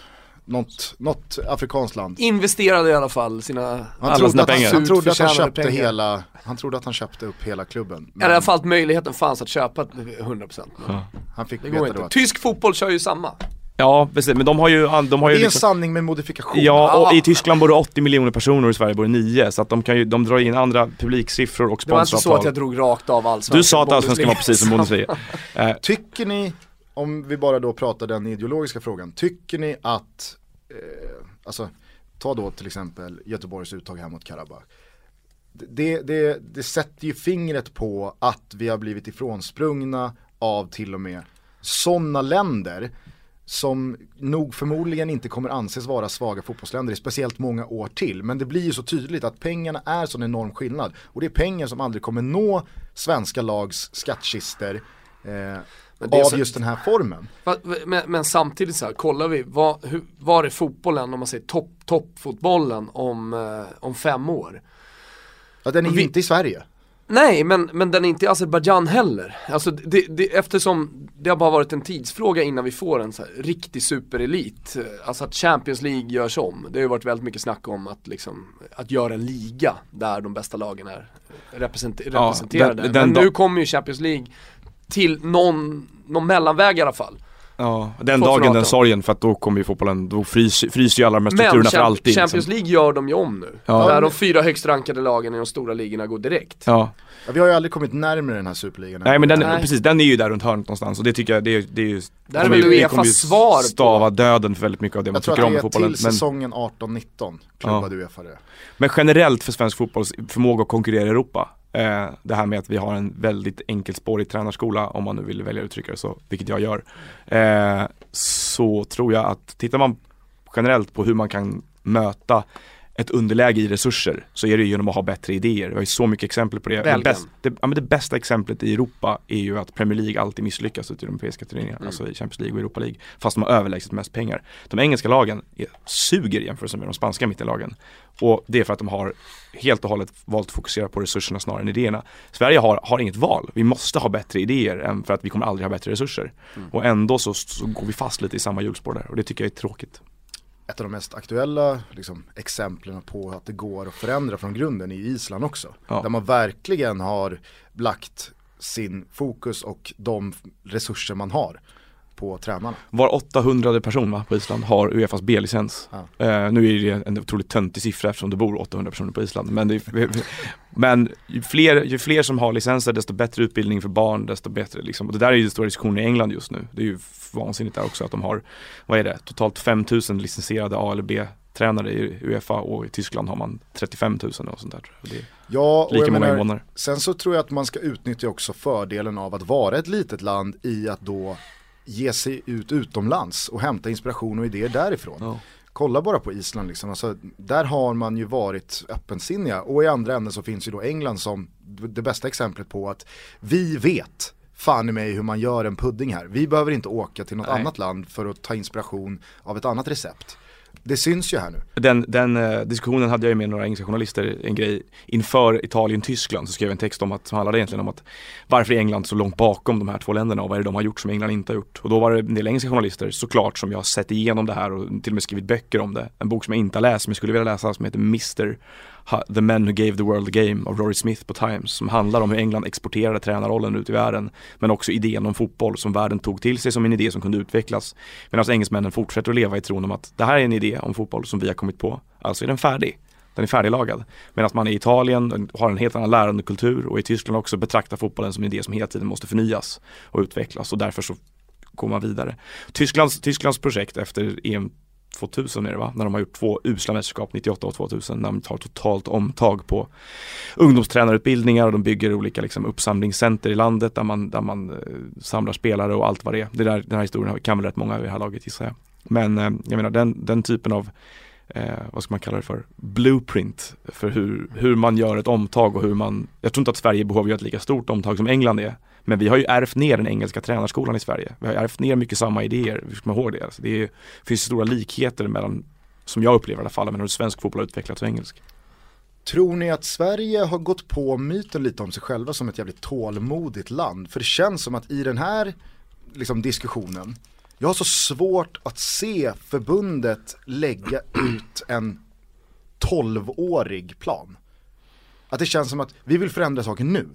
Något, något afrikanskt land. Investerade i alla fall sina, han trodde att pengar. Han, han trodde att han köpte pengar. hela, han trodde att han köpte upp hela klubben. Men... I alla fall att möjligheten fanns att köpa 100%. Ja. Han fick det veta inte. Tysk fotboll kör ju samma. Ja precis, men de har ju, de har ju Det är liksom... en sanning med modifikation. Ja, och i Tyskland bor det 80 miljoner personer och i Sverige bor det 9 Så att de kan ju, de drar in andra publiksiffror och sponsoravtal. Det var inte så att jag drog rakt av allsvenskan. Du sa att allsvenskan var precis som Bundesliga. *laughs* Tycker ni om vi bara då pratar den ideologiska frågan, tycker ni att, eh, alltså ta då till exempel Göteborgs uttag här mot Karabach. Det, det, det sätter ju fingret på att vi har blivit ifrånsprungna av till och med sådana länder som nog förmodligen inte kommer anses vara svaga fotbollsländer i speciellt många år till. Men det blir ju så tydligt att pengarna är sån enorm skillnad. Och det är pengar som aldrig kommer nå svenska lags skattkister. Eh, av så, just den här formen. Men, men, samtidigt så här, kollar vi, vad, hur, var är fotbollen om man säger topp, toppfotbollen om, eh, om fem år? Ja den är ju inte i Sverige. Nej, men, men den är inte i Azerbajdzjan heller. Alltså det, det, eftersom det har bara varit en tidsfråga innan vi får en så här riktig superelit. Alltså att Champions League görs om. Det har ju varit väldigt mycket snack om att, liksom, att göra en liga där de bästa lagen är representer Ja, representerade. den- den men nu kommer ju Champions League till någon, någon mellanväg i alla fall. Ja, den 2018. dagen, den sorgen, för att då kommer ju fotbollen, då fryser, fryser ju alla de här Men strukturerna för alltid. Champions liksom. League gör de ju om nu. Ja. Där de fyra högst rankade lagen i de stora ligorna går direkt. Ja, Ja, vi har ju aldrig kommit närmare den här superligan. nej men den, Nej. precis, den är ju där runt hörnet någonstans och det tycker jag, det är, det är ju Där är kommer väl Uefas kommer ju svar på- stava döden för väldigt mycket av det man Jag tror tycker om att med det är fotbollen. till Men, säsongen 18-19 klubbade Uefa det. men generellt för svensk fotbolls förmåga att konkurrera i Europa, eh, det här med att vi har en väldigt enkelspårig tränarskola, om man nu vill välja att uttrycka det så, vilket jag gör, eh, så tror jag att tittar man generellt på hur man kan möta ett underläge i resurser så är det genom att ha bättre idéer. Vi har ju så mycket exempel på det. Det, Belgien. bäst, det, ja, det bästa exemplet i Europa är ju att Premier League alltid misslyckas ute i de europeiska turneringarna, Mm. alltså i Champions League och Europa League, fast de har överlägset mest pengar. De engelska lagen är, suger i jämförelse med de spanska mittenlagen. Och det är för att de har helt och hållet valt att fokusera på resurserna snarare än idéerna. Sverige har, har inget val, vi måste ha bättre idéer än för att vi kommer aldrig ha bättre resurser. Mm. Och ändå så, så går vi fast lite i samma hjulspår där och det tycker jag är tråkigt. Ett av de mest aktuella liksom, exemplen på att det går att förändra från grunden i Island också. Ja. Där man verkligen har lagt sin fokus och de resurser man har på tränarna. Var 800 person va, på Island har Uefas B-licens. Ja. Eh, nu är det en otroligt töntig siffra eftersom det bor 800 personer på Island. Men, det, *laughs* men ju, fler, ju fler som har licenser desto bättre utbildning för barn, desto bättre liksom. Och det där är ju den stora diskussionen i England just nu. Det är ju vansinnigt där också att de har, vad är det, totalt 5000 licensierade A eller B-tränare i Uefa och i Tyskland har man 35 000 och sånt där. Det är Ja, lika många invånare. sen så tror jag att man ska utnyttja också fördelen av att vara ett litet land i att då ge sig ut utomlands och hämta inspiration och idéer därifrån. Ja. Kolla bara på Island liksom, alltså, där har man ju varit öppensinniga och i andra änden så finns ju då England som det bästa exemplet på att vi vet fan i mig hur man gör en pudding här. Vi behöver inte åka till något Nej. annat land för att ta inspiration av ett annat recept. Det syns ju här nu. Den, den eh, diskussionen hade jag ju med några engelska journalister, en grej inför Italien-Tyskland så skrev jag en text om att, som handlade egentligen om att varför är England så långt bakom de här två länderna och vad är det de har gjort som England inte har gjort. Och då var det en del engelska journalister såklart som jag har sett igenom det här och till och med skrivit böcker om det. En bok som jag inte har läst men jag skulle vilja läsa som heter Mr. The Men Who Gave the World a Game av Rory Smith på Times som handlar om hur England exporterade tränarrollen ut i världen men också idén om fotboll som världen tog till sig som en idé som kunde utvecklas medan engelsmännen fortsätter att leva i tron om att det här är en idé om fotboll som vi har kommit på, alltså är den färdig. Den är färdiglagad. Medan man i Italien har en helt annan lärandekultur och i Tyskland också betraktar fotbollen som en idé som hela tiden måste förnyas och utvecklas och därför så går man vidare. Tysklands, Tysklands projekt efter EM 2000 är det va? När de har gjort två usla mästerskap 98 och 2000 när de tar totalt omtag på ungdomstränarutbildningar och de bygger olika liksom, uppsamlingscenter i landet där man, där man eh, samlar spelare och allt vad det är. det där, den här historien kan väl rätt många vid det här laget gissar jag. Men eh, jag menar den, den typen av eh, vad ska man kalla det för, blueprint för hur, hur man gör ett omtag och hur man, jag tror inte att Sverige behöver göra ett lika stort omtag som England är. Men vi har ju ärvt ner den engelska tränarskolan i Sverige. Vi har ärvt ner mycket samma idéer, vi ska komma ihåg det. Alltså det är, finns stora likheter mellan, som jag upplever i alla fall, mellan hur svensk fotboll har utvecklats och engelsk. Tror ni att Sverige har gått på myten lite om sig själva som ett jävligt tålmodigt land? För det känns som att i den här liksom, diskussionen, jag har så svårt att se förbundet lägga ut en 12-årig plan. Att det känns som att vi vill förändra saker nu.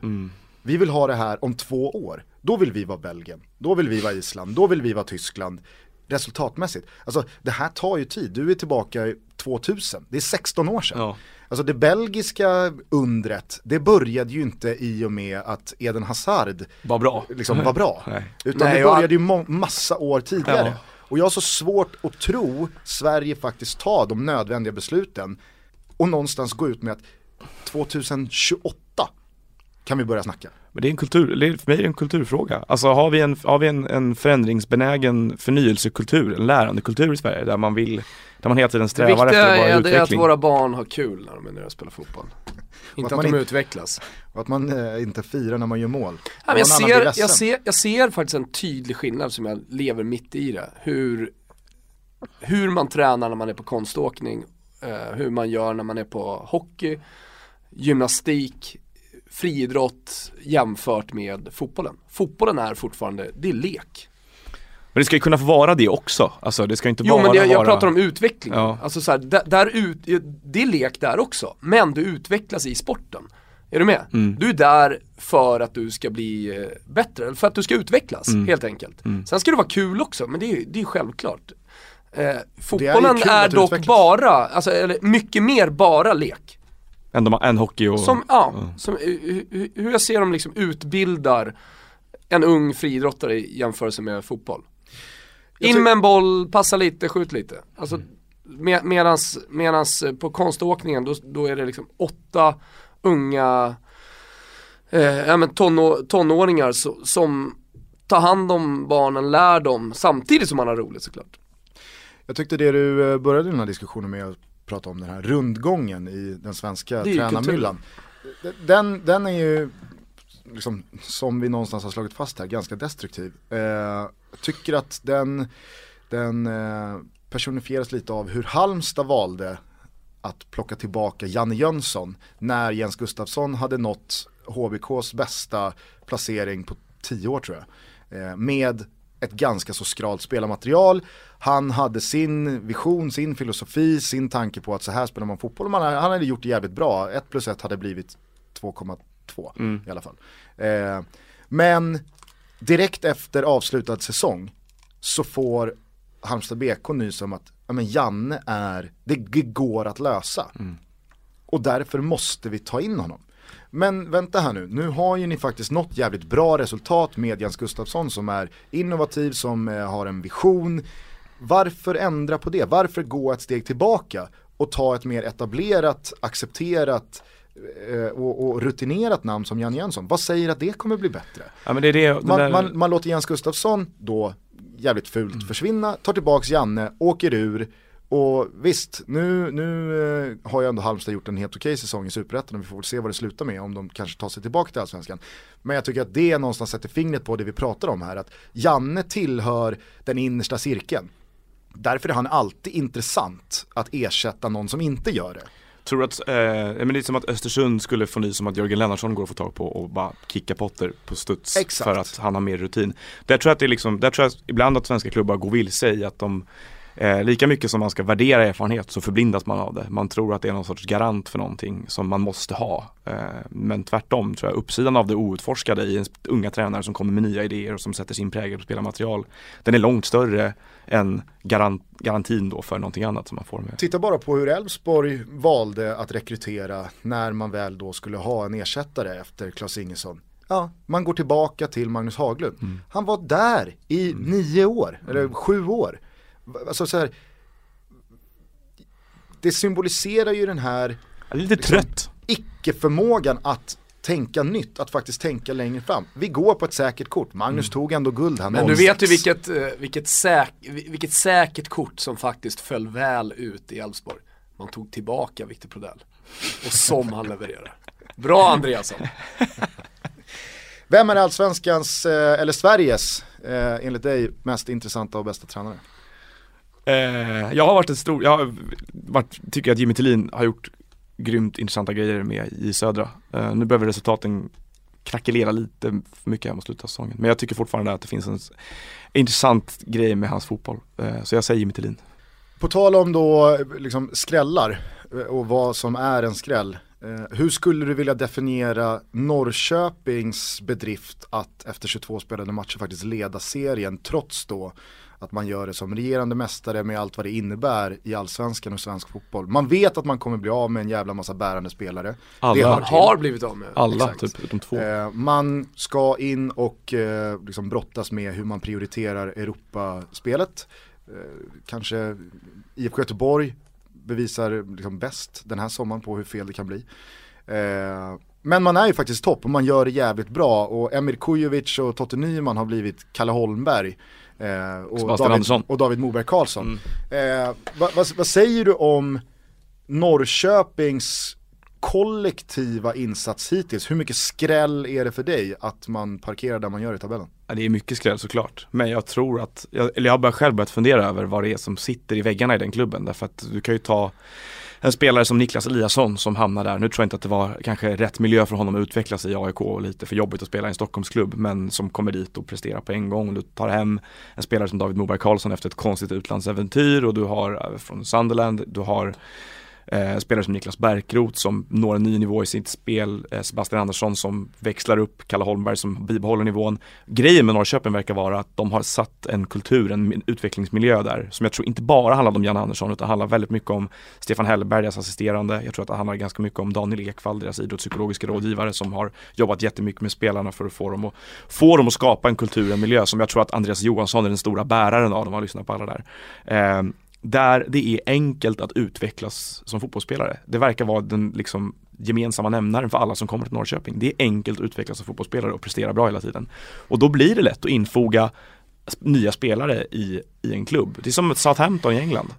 Vi vill ha det här om två år. Då vill vi vara Belgien, då vill vi vara Island, då vill vi vara Tyskland. Resultatmässigt. Alltså det här tar ju tid. Du är tillbaka i 2000, det är 16 år sedan. Ja. Alltså det belgiska undret, det började ju inte i och med att Eden Hazard Var bra. liksom var bra. *laughs* Nej. Utan Nej, det började ju massa år tidigare. Ja. Och jag har så svårt att tro Sverige faktiskt tar de nödvändiga besluten och någonstans gå ut med att 2028 kan vi börja snacka. Men det är en kultur, för mig är det en kulturfråga. Alltså har vi en, har vi en, en förändringsbenägen förnyelsekultur, en lärandekultur i Sverige där man vill, där man hela tiden Det strävar viktiga efter att vara är, det är att utveckling. våra barn har kul när de är nere och spelar fotboll. *laughs* Inte att att, man de inte- utvecklas. Och att man eh, inte firar när man gör mål. Ja, men jag, ser, jag, ser, jag ser faktiskt en tydlig skillnad som jag lever mitt i det. Hur, hur man tränar när man är på konståkning, eh, hur man gör när man är på hockey, gymnastik, friidrott jämfört med fotbollen. Fotbollen är fortfarande, det är lek. Men det ska ju kunna få vara det också, alltså det ska inte Jo bara men jag, jag vara pratar om utvecklingen. Ja. Alltså så här, där, där ut, det är lek där också, men du utvecklas i sporten. Är du med? Mm. Du är där för att du ska bli eh, bättre, eller för att du ska utvecklas Mm. helt enkelt. Mm. Sen ska det vara kul också, men det är ju det är självklart. Eh, fotbollen är, att dock utvecklas. bara, alltså, eller mycket mer bara lek. En, de- en hockey och... Som, ja, ja. som, hu- hu- hur jag ser dem liksom utbildar en ung friidrottare i jämförelse med fotboll. In med en boll, passa lite, skjut lite. Alltså, Mm. med, medans, medans eh, på konståkningen då, då är det liksom åtta unga eh, ja, men tonå, tonåringar så, som tar hand om barnen, lär dem samtidigt som man har roligt såklart. Jag tyckte det du eh, började den här diskussionen med prata om den här rundgången i den svenska tränarmyllan. Den, den är ju, liksom, som vi någonstans har slagit fast här, ganska destruktiv. Eh, tycker att den, den eh, personifieras lite av hur Halmstad valde att plocka tillbaka Janne Jönsson när Jens Gustafsson hade nått HBKs bästa placering på tio år tror jag. Eh, med ett ganska så skralt spelarmaterial. Han hade sin vision, sin filosofi, sin tanke på att så här spelar man fotboll. Man, han hade gjort det jävligt bra. 1 plus 1 hade blivit 2,2 Mm. i alla fall. Eh, men direkt efter avslutad säsong så får Halmstad BK nys om att ja, men Janne är, det går att lösa. Och därför måste vi ta in honom. Men vänta här nu, nu har ju ni faktiskt nått jävligt bra resultat med Jens Gustafsson som är innovativ, som eh, har en vision. Varför ändra på det? Varför gå ett steg tillbaka och ta ett mer etablerat, accepterat eh, och, och rutinerat namn som Jan Jönsson? Vad säger att det kommer bli bättre? Ja det, det Man, där, man, man låter Jens Gustafsson då jävligt fult Mm. försvinna, tar tillbaks Janne, åker ur och visst, nu, nu eh, har ju ändå Halmstad gjort en helt okej säsong i Superettan och vi får väl se vad det slutar med om de kanske tar sig tillbaka till Allsvenskan. Men jag tycker att det någonstans sätter fingret på det vi pratar om här, att Janne tillhör den innersta cirkeln. Därför är han alltid intressant att ersätta någon som inte gör det. tror att, eh, men det är som att Östersund skulle få nys om att Jörgen Lennartsson går att få tag på och bara kicka Potter på studs Exakt. för att han har mer rutin. Där tror jag att det är liksom, där tror jag ibland att svenska klubbar går vilse i att de Eh, lika mycket som man ska värdera erfarenhet så förblindas man av det. Man tror att det är någon sorts garant för någonting som man måste ha. Eh, men tvärtom tror jag uppsidan av det outforskade i en unga tränare som kommer med nya idéer och som sätter sin prägel på spelarmaterial. Den är långt större än garant, garantin då för någonting annat som man får med. Titta bara på hur Elfsborg valde att rekrytera när man väl då skulle ha en ersättare efter Klas Ingesson. Ja, man går tillbaka till Magnus Haglund. Han var där i nio år, eller sju år. Alltså så här, det symboliserar ju den här lite Liksom- trött. icke-förmågan att tänka nytt, att faktiskt tänka längre fram. Vi går på ett säkert kort, Magnus tog ändå guld här Men du 06. vet ju vilket, eh, vilket, säk, vilket säkert kort som faktiskt föll väl ut i Elfsborg. Man tog tillbaka Victor Prodell. Och som han levererar. Bra Andreasson. Vem är allsvenskans, eh, eller Sveriges, eh, enligt dig, mest intressanta och bästa tränare? Eh, jag har varit en stor, jag har varit, tycker att Jimmy Tillin har gjort grymt intressanta grejer med i Södra. Eh, nu behöver resultaten krackelera lite för mycket här mot slutet av säsongen. Men jag tycker fortfarande att det finns en intressant grej med hans fotboll. Eh, så jag säger Jimmy Tillin. På tal om då liksom skrällar eh, och vad som är en skräll. Eh, hur skulle du vilja definiera Norrköpings bedrift att efter 22 spelade matcher faktiskt leda serien trots då att man gör det som regerande mästare med allt vad det innebär i allsvenskan och svensk fotboll. Man vet att man kommer bli av med en jävla massa bärande spelare. Alla. Har blivit av med. Alla Exakt. typ, utom två. Eh, man ska in och eh, liksom brottas med hur man prioriterar Europaspelet. Eh, kanske IFK Göteborg bevisar liksom bäst den här sommaren på hur fel det kan bli. Eh, men man är ju faktiskt topp och man gör det jävligt bra och Emir Kujovic och Totte Nyman har blivit Kalle Holmberg. Eh, och, Sebastian David, Andersson. och David Moberg Karlsson. Mm. Eh, vad, vad, vad säger du om Norrköpings kollektiva insats hittills? Hur mycket skräll är det för dig att man parkerar där man gör i tabellen? Ja, det är mycket skräll såklart. Men jag tror att, jag, eller jag har bara själv börjat fundera över vad det är som sitter i väggarna i den klubben. Därför att du kan ju ta en spelare som Niklas Eliasson som hamnar där. Nu tror jag inte att det var kanske rätt miljö för honom att utvecklas i AIK och lite för jobbigt att spela i en Stockholmsklubb men som kommer dit och presterar på en gång. Du tar hem en spelare som David Moberg Karlsson efter ett konstigt utlandsäventyr och du har eh, från Sunderland, du har Eh, spelare som Niklas Bärkroth som når en ny nivå i sitt spel. Eh, Sebastian Andersson som växlar upp. Kalle Holmberg som bibehåller nivån. Grejen med Norrköping verkar vara att de har satt en kultur, en utvecklingsmiljö där som jag tror inte bara handlar om Jan Andersson utan handlar väldigt mycket om Stefan Hellberg, deras assisterande. Jag tror att det handlar ganska mycket om Daniel Ekvall, deras idrottspsykologiska rådgivare som har jobbat jättemycket med spelarna för att få dem att, få dem att skapa en kultur, en miljö som jag tror att Andreas Johansson är den stora bäraren av. De har lyssnat på alla där. Eh, där det är enkelt att utvecklas som fotbollsspelare. Det verkar vara den liksom gemensamma nämnaren för alla som kommer till Norrköping. Det är enkelt att utvecklas som fotbollsspelare och prestera bra hela tiden. Och då blir det lätt att infoga nya spelare i, i en klubb. Det är som Southampton i England.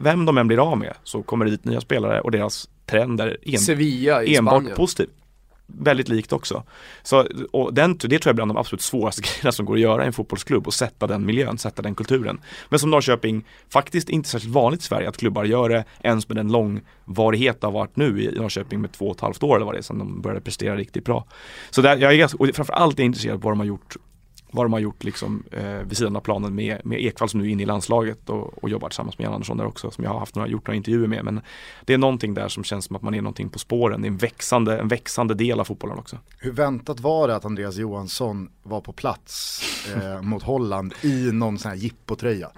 Vem de än blir av med så kommer det dit nya spelare och deras trend är en, Sevilla i enbart Spanien. positiv väldigt likt också. Så, och den, det tror jag är bland de absolut svåraste *laughs* grejerna som går att göra i en fotbollsklubb och sätta den miljön, sätta den kulturen. Men som Norrköping, faktiskt inte särskilt vanligt i Sverige att klubbar gör det ens med den långvarighet det har varit nu i Norrköping med två och ett halvt år eller vad det är sedan de började prestera riktigt bra. Så där, jag är ganska, och framförallt är jag intresserad av vad de har gjort vad de har gjort liksom, eh, vid sidan av planen med, med Ekvall som nu är inne i landslaget och, och jobbar tillsammans med Jan Andersson där också som jag har haft några, gjort några intervjuer med. Men det är någonting där som känns som att man är någonting på spåren. Det är en växande, en växande del av fotbollen också. Hur väntat var det att Andreas Johansson var på plats eh, mot Holland i någon sån här jippotröja?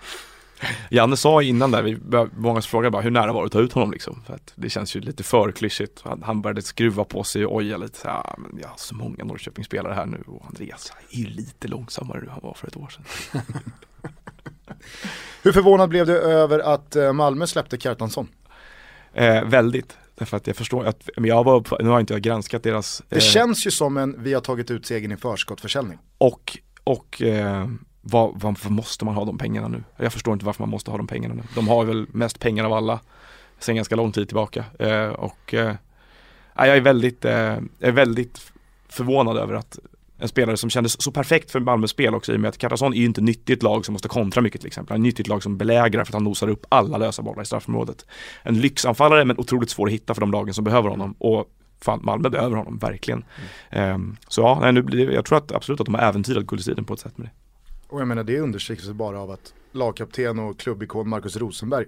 *laughs* Janne sa innan där, vi, många frågade bara hur nära var det att ta ut honom liksom? För att det känns ju lite för klyschigt. Han, började skruva på sig och oja lite så här, men jag har så många Norrköpingsspelare här nu och Andreas är ju lite långsammare nu än han var för ett år sedan. *laughs* hur förvånad blev du över att eh, Malmö släppte Kjartansson? Eh, väldigt. Därför att jag förstår att, men jag var, nu har inte jag granskat deras Det eh, känns ju som en, vi har tagit ut segern i förskottförsäljning. Och, och eh, var, varför måste man ha de pengarna nu? Jag förstår inte varför man måste ha de pengarna nu. De har väl mest pengar av alla sen ganska lång tid tillbaka. Eh, och eh, jag är väldigt, eh, är väldigt förvånad över att en spelare som kändes så perfekt för Malmös spel också i och med att Cartason är ju inte nyttigt lag som måste kontra mycket till exempel. Han är nyttigt lag som belägrar för att han nosar upp alla lösa bollar i straffområdet. En lyxanfallare men otroligt svår att hitta för de lagen som behöver honom. Och fan, Malmö behöver honom verkligen. Mm. Um, så ja, nej, nu blir jag tror att absolut att de har äventyrat guldstriden på ett sätt med det. Och jag menar det understryks bara av att lagkapten och klubbikon Marcus Rosenberg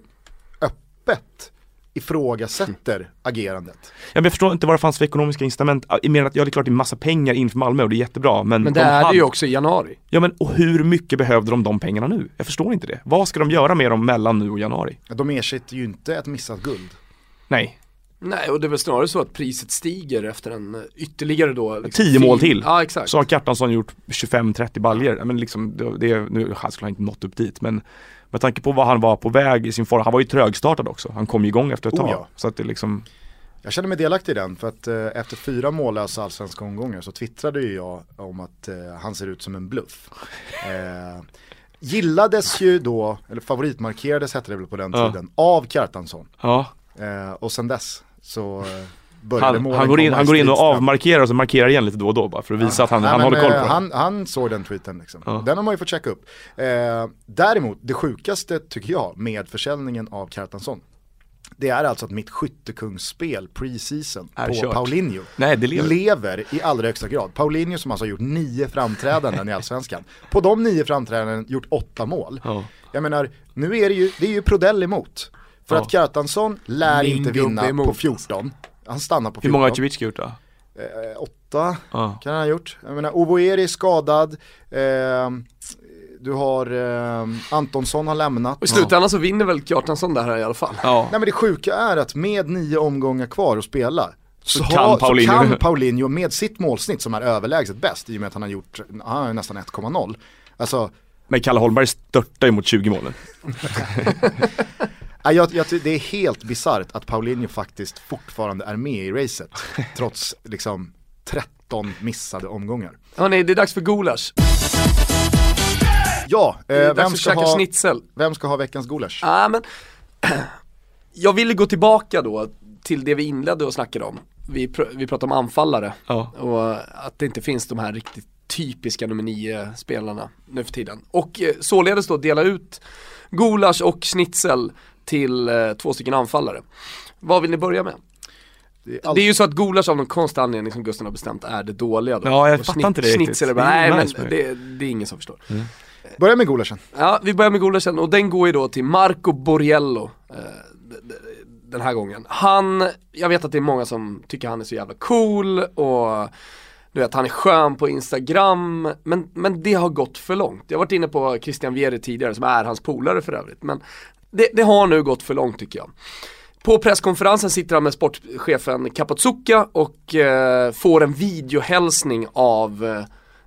öppet ifrågasätter agerandet. Ja, men jag förstår inte vad det fanns för ekonomiska incitament. Jag menar att ja, det är klart det är massa pengar in för Malmö och det är jättebra. Men, men det de är hade... det ju också i januari. Ja men och hur mycket behövde de de pengarna nu? Jag förstår inte det. Vad ska de göra med dem mellan nu och januari? De ersätter ju inte ett missat guld. Nej, Nej, och det är väl snarare så att priset stiger efter en ytterligare då liksom, 10 mål till. Ja, exakt. Så har Kjartansson gjort 25-30 baljer. Men liksom, det, det, nu han skulle han inte nått upp dit men med tanke på vad han var på väg i sin form, han var ju trögstartad också. Han kom igång efter ett tag. Oh ja. Så att det liksom jag känner mig delaktig i den för att eh, efter fyra mållösa allsvenska omgångar så twittrade ju jag om att eh, han ser ut som en bluff. *laughs* Eh, gillades ju då, eller favoritmarkerades hette det väl på den ja. tiden, av Kjartansson. Ja. Eh, och sen dess så eh, *laughs* han, han går in, han går in och avmarkerar och så markerar igen lite då och då bara för att visa ja. att han, Nej, han men, håller koll på eh, han, han såg den tweeten liksom. Ja. Den har man ju fått checka upp. Eh, däremot, det sjukaste tycker jag med försäljningen av Kjartansson det är alltså att mitt skyttekungsspel preseason på kört. Paulinho Nej, det lever. lever. i allra högsta grad. Paulinho som alltså har gjort nio framträdanden i Allsvenskan. *laughs* På de nio framträdanden gjort åtta mål. Ja. Jag menar, nu är det ju, det är ju Prodell emot. För ja. att Kjartansson lär Min inte vinna på 14. Han stannar på 14. Hur många har Cevicki gjort då? Eh, åtta ja. kan han ha gjort. Jag menar, Ovoeri är skadad. Eh, du har eh, Antonsson har lämnat. Och i slutändan ja. så vinner väl Kjartansson det här i alla fall. Ja. Nej men det sjuka är att med nio omgångar kvar att spela så, så, kan, Paulinho. så kan Paulinho med sitt målsnitt som är överlägset bäst i och med att han har gjort, han har nästan 1,0. Alltså men Kalle Holmberg störtar ju mot 20 målen. *laughs* *laughs* jag, jag, det är helt bisarrt att Paulinho faktiskt fortfarande är med i racet. *laughs* trots liksom 13 missade omgångar. Hörni, det är dags för gulasch. Ja, eh, vem, ska ha, snitsel. vem ska ha veckans gulasch? Ah, men, *clears throat* jag ville gå tillbaka då till det vi inledde och snackade om. Vi, pr vi pratade om anfallare ja. och att det inte finns de här riktigt typiska nummer 9 spelarna nu för tiden. Och eh, således då dela ut gulasch och schnitzel till eh, två stycken anfallare. Vad vill ni börja med? Det är Det är ju så att gulasch av någon konstig anledning som Gusten har bestämt är det dåliga då. Ja, jag Och fattar inte det riktigt. Är bara, Det är nej nice men det. det, är ingen som förstår. Börja med gulaschen. Ja, vi börjar med gulaschen och den går ju då till Marco Borriello eh, den här gången. Han, jag vet att det är många som tycker han är så jävla cool och du vet, han är skön på Instagram, men, men det har gått för långt. Jag har varit inne på Christian Vieri tidigare, som är hans polare för övrigt, men det, det har nu gått för långt tycker jag. På presskonferensen sitter han med sportchefen Kapotsuka och eh, får en videohälsning av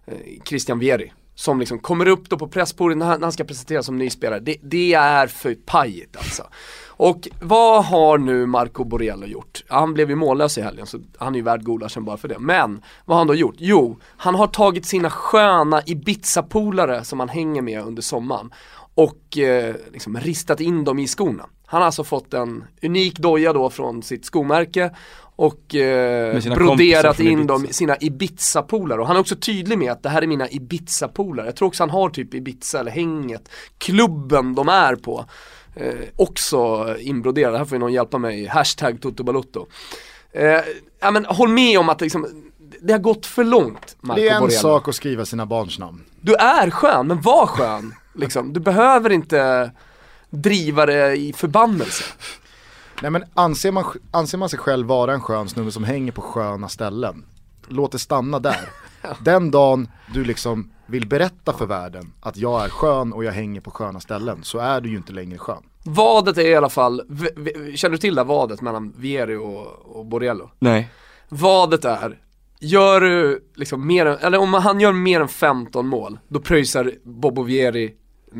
eh, Christian Vieri. Som liksom kommer upp då på presspodiet när han, när han ska presenteras som ny spelare. Det, det är för pajigt alltså. Och vad har nu Marco Borello gjort? Han blev ju mållös i helgen så han är ju värd gulaschen bara för det. Men vad har han då gjort? Jo, han har tagit sina sköna Ibiza-polare som han hänger med under sommaren och eh, liksom ristat in dem i skorna. Han har alltså fått en unik doja då från sitt skomärke och eh, broderat in Ibiza. dem i sina Ibiza-polare. Och han är också tydlig med att det här är mina Ibiza-polare. Jag tror också han har typ Ibiza eller hänget, klubben de är på. Eh, också inbroderad, här får ju någon hjälpa mig, hashtag Toto Balotto. Eh, ja men håll med om att liksom, det har gått för långt Marco Det är en Borrello. sak att skriva sina barns namn. Du är skön, men var skön. Liksom. Du behöver inte driva det i förbannelse. Nej men anser man, anser man sig själv vara en skön snubbe som hänger på sköna ställen, låt det stanna där. *laughs* Den dagen du liksom vill berätta för världen att jag är skön och jag hänger på sköna ställen så är du ju inte längre skön. Vadet är i alla fall, känner du till det här vadet mellan Vieri och, och Borrello? Nej. Vadet är, gör du liksom mer än, eller om han gör mer än 15 mål, då pröjsar Bobo Vieri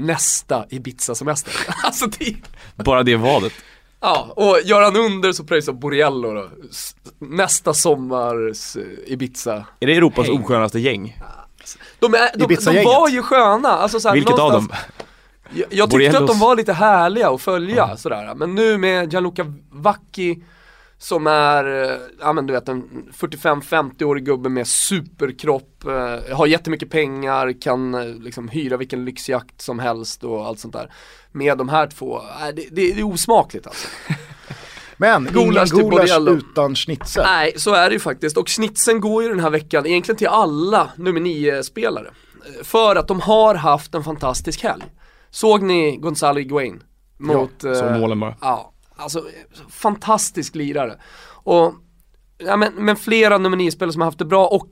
nästa Ibiza-semester. *laughs* alltså det, Bara det vadet. ja, och gör han under så pröjsar Borrello då, nästa sommars eh, Ibiza. Är det Europas Häng. oskönaste gäng? De, är, de, de var ju sköna, alltså så här, Vilket av dem? Jag, jag tyckte Borellos. att de var lite härliga att följa sådär, men nu med Gianluca Vacchi som är, eh, ja men du vet en 45-50-årig gubbe med superkropp, eh, har jättemycket pengar, kan eh, liksom hyra vilken lyxjakt som helst och allt sånt där. Med de här två, äh, det, det, det är osmakligt alltså. *laughs* Men Gulasch ingen gulasch utan schnitzel. Nej, så är det ju faktiskt. Och snitsen går ju den här veckan egentligen till alla nummer 9-spelare. För att de har haft en fantastisk helg. Såg ni Gonzalo Higuain? Mot, Så eh, målen bara. Ja, alltså fantastisk lirare. Och, ja, men, men flera nummer 9-spelare som har haft det bra och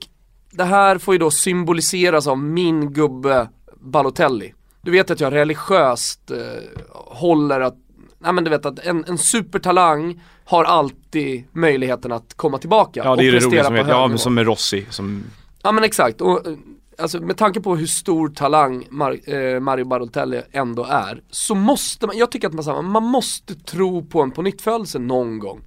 det här får ju då symboliseras av min gubbe Balotelli. Du vet att jag religiöst eh, håller att, ja men du vet att en, en supertalang har alltid möjligheten att komma tillbaka Ja det är det roliga som hög ja men som med Rossi som Ja men exakt, och eh, alltså med tanke på hur stor talang Mar- eh, Mario Barotelli ändå är, så måste man, jag tycker att man, här, man måste tro på en pånyttfödelse någon gång.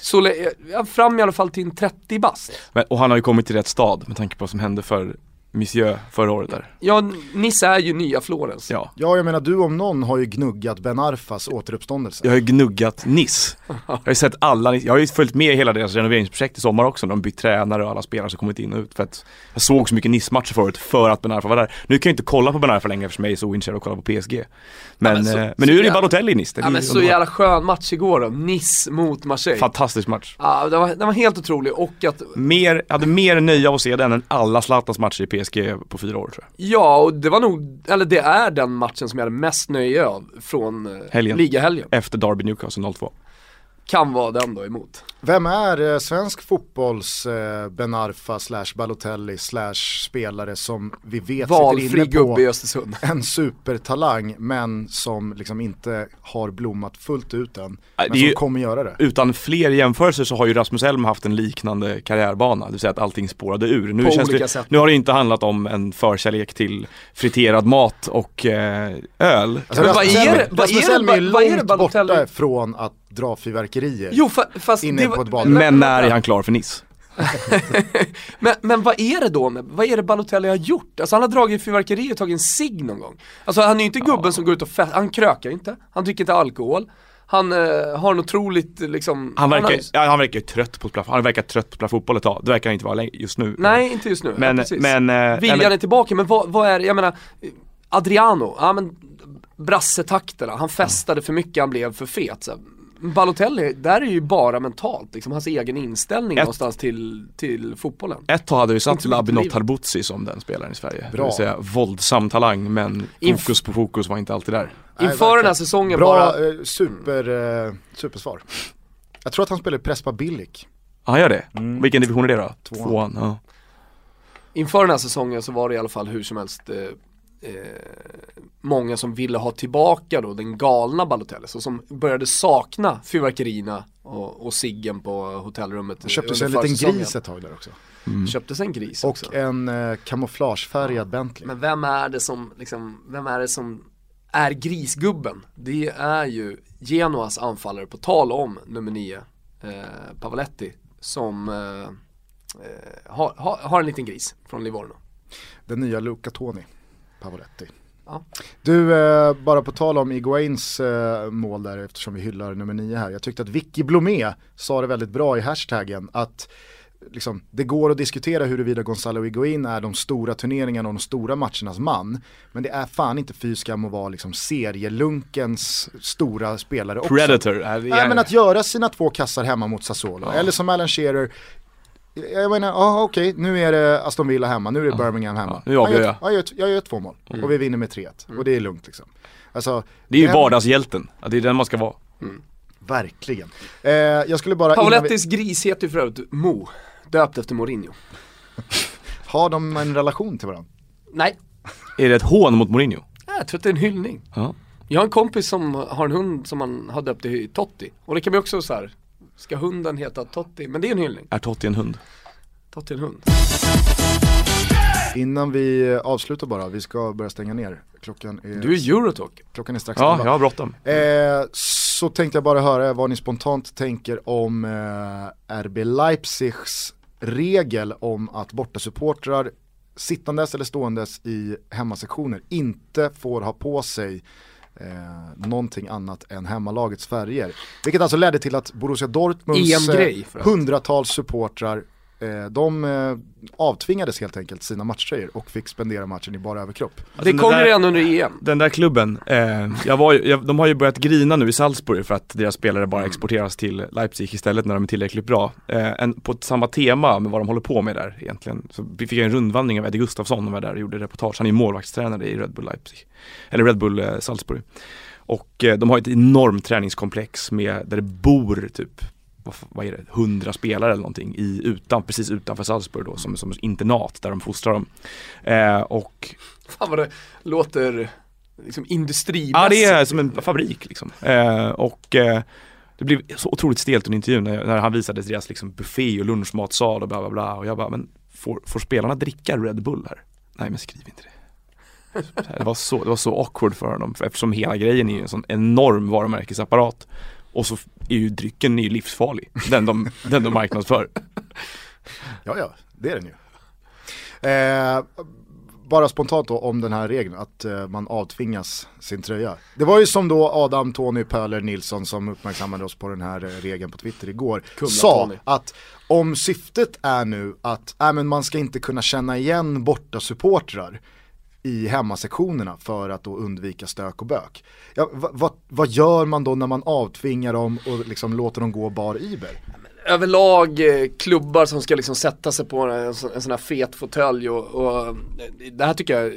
Så ja, eh, fram i alla fall till en 30 bast. Men, och han har ju kommit till rätt stad med tanke på vad som hände för Monsieur förra året där. Ja, Nisse är ju nya Florens. Ja. Ja jag menar du om någon har ju gnuggat Ben Arfas återuppståndelse. Jag har ju gnuggat Niss. Jag har ju sett alla, jag har ju följt med i hela deras renoveringsprojekt i sommar också när de bytt tränare och alla spelare som kommit in och ut. För att jag såg så mycket Niss-matcher förut för att Ben Arfa var där. Nu kan jag inte kolla på Ben Arfa längre eftersom jag är så ointresserad och kollar på PSG. Men, men så- eh, men nu är det ju Balotelli i Niss. Ja ju men så jävla skön match igår då, Nice mot Marseille. Fantastisk match. Ja, den var, den var helt otrolig och att, Mer, jag hade mer nöje av att se den än alla Zlatans matcher i PSG på fyra år tror jag. ja och det var nog, eller det är den matchen som jag hade mest nöje av från eh, Helgen. ligahelgen. Efter Derby Newcastle 0-2. Kan vara den då emot. Vem är eh, svensk fotbolls eh, Ben Arfa slash Balotelli slash spelare som vi vet sitter Valfri inne på i Östersund. *laughs* en supertalang men som liksom inte har blommat fullt ut än. Men som ju- kommer göra det. Utan fler jämförelser så har ju Rasmus Elm haft en liknande karriärbana, det vill säga att allting spårade ur. Nu, På känns olika det, sätt. nu har det inte handlat om en förkärlek till friterad mat och eh, öl. Alltså, Men vad Rasmus är Elm- det- vad Rasmus är det- Elm är det långt Balotelli- borta från att dra fyrverkerier. Jo fa- fast Inne det på ett bad. Men när är han klar för Nice? *laughs* Men, men vad är det då med, vad är det Balotelli har gjort? Alltså han har dragit fyrverkeri och tagit en cigg någon gång. Alltså han är ju inte gubben som går ut och festar, han krökar inte, han dricker inte alkohol. Han eh, har en otroligt liksom, Han verkar, har- ja, han verkar ju trött på att spela, han verkar trött på att spela fotboll ett tag. Det verkar han inte vara just nu. Nej inte just nu, Men, ja, men, eh, Viljan nej, men- är tillbaka, men vad, vad är jag menar Adriano, ja men brassetakterna, han festade för mycket, han blev för fet så. Balotelli, där är ju bara mentalt, liksom hans egen inställning Ett- någonstans till, till fotbollen. Ett tag hade vi satt mitt Labinot liv. Harbutzi som den spelaren i Sverige. Det Bra. vill säga våldsam talang men fokus på fokus var inte alltid där. Nej, Inför den här säsongen Bra, bara, eh, super, eh, supersvar. Jag tror att han spelar i Prespa Billik. Ja han gör det? Mm. Vilken division är det då? Tvåan. Tvåan. Ja. inför den här säsongen så var det i alla fall hur som helst eh, eh, många som ville ha tillbaka då den galna Balotelli, så som började sakna fyrverkerierna och, och ciggen på hotellrummet Han köpte sig en liten gris ett tag där också. Mm. Köpte sig en gris också. Och en eh, kamouflagefärgad Bentley. Men vem är det som, liksom, vem är det som är grisgubben? Det är ju Genoas anfallare, på tal om nummer 9, eh, Pavoletti, som eh, eh, har, har, har en liten gris från Livorno. Den nya Luca Toni, Pavoletti. Ja. Du, eh, bara på tal om Iguains eh, mål där eftersom vi hyllar nummer 9 här. Jag tyckte att Vicky Blomé sa det väldigt bra i hashtaggen att liksom, det går att diskutera huruvida Gonzalo Higuain är de stora turneringarna och de stora matchernas man. Men det är fan inte fy skam att vara liksom serielunkens stora spelare också. Predator. Är, Nej men att göra sina två kassar hemma mot Sassuolo, Ja. eller som Alan Shearer jag menar, ja okej, nu är det Aston Villa hemma, nu är det Birmingham hemma. Ja, nu avgör jag. jag. Jag gör, jag gör två mål och vi vinner med 3-1 och det är lugnt liksom. Alltså, det är ju den- vardagshjälten. Ja, det är den man ska vara. Verkligen. Eh, jag skulle bara, innan vi, Pavolettis gris heter ju för övrigt Mo, döpt efter Mourinho. *laughs* har de en relation till varandra? Nej, Är det ett hån mot Mourinho? jag tror att det är en hyllning. Ja. Jag har en kompis som har en hund som han har döpt till Totti. Och det kan bli också så här. Ska hunden heta Totti? Men det är en hyllning. Är Totti en hund? Totti en hund. Innan vi avslutar bara, vi ska börja stänga ner. Klockan är, Du är Eurotalk. klockan är strax Ja, elva. jag har bråttom. Eh, så tänkte jag bara höra vad ni spontant tänker om eh, RB Leipzigs regel om att bortasupportrar sittandes eller ståendes i hemmasektioner inte får ha på sig eh, någonting annat än hemmalagets färger. Vilket alltså ledde till att Borussia Dortmunds EM-grej, eh, hundratals supportrar de eh, avtvingades helt enkelt sina matchtröjor och fick spendera matchen i bara överkropp. det Alltså, den kommer där- redan under EM. Den där klubben, eh, jag var, ju- jag, de har ju börjat grina nu i Salzburg för att deras spelare bara exporteras till Leipzig istället när de är tillräckligt bra. Eh, en, på samma tema med vad de håller på med där egentligen. Så vi fick en rundvandring av Eddie Gustafsson som var där och gjorde reportage. Han är ju målvaktstränare i Red Bull Leipzig. Eller Red Bull eh, Salzburg. Och eh, de har ett enormt träningskomplex med, där det bor typ vad, är det, 100 spelare eller någonting i, utan, precis utanför Salzburg då som, som internat där de fostrar dem. Eh, och Fan vad det låter liksom industrimässigt. Ja det är som en fabrik liksom. Eh, och eh, det blev så otroligt stelt under intervjun när, när han visade deras liksom buffé och lunchmatsal och bla bla bla och jag bara, men får, får spelarna dricka Red Bull här? Nej men skriv inte det. Det var så, det var så awkward för honom eftersom hela grejen är ju en sån enorm varumärkesapparat och så är ju drycken är ju livsfarlig, den de, den de marknadsför. Ja, ja, det är den ju. Eh, bara spontant då om den här regeln, att eh, man avtvingas sin tröja. Det var ju som då Adam, Tony, Pöler, Nilsson som uppmärksammade oss på den här eh, regeln på Twitter igår, Kumla, sa Tony. att om syftet är nu att äh, men man ska inte kunna känna igen borta supportrar i hemmasektionerna för att då undvika stök och bök. Ja, va, va, vad gör man då när man avtvingar dem och liksom låter dem gå bar iber? överlag eh, klubbar som ska liksom sätta sig på en, sån- en sån här fet fåtölj och, och eh, det här tycker jag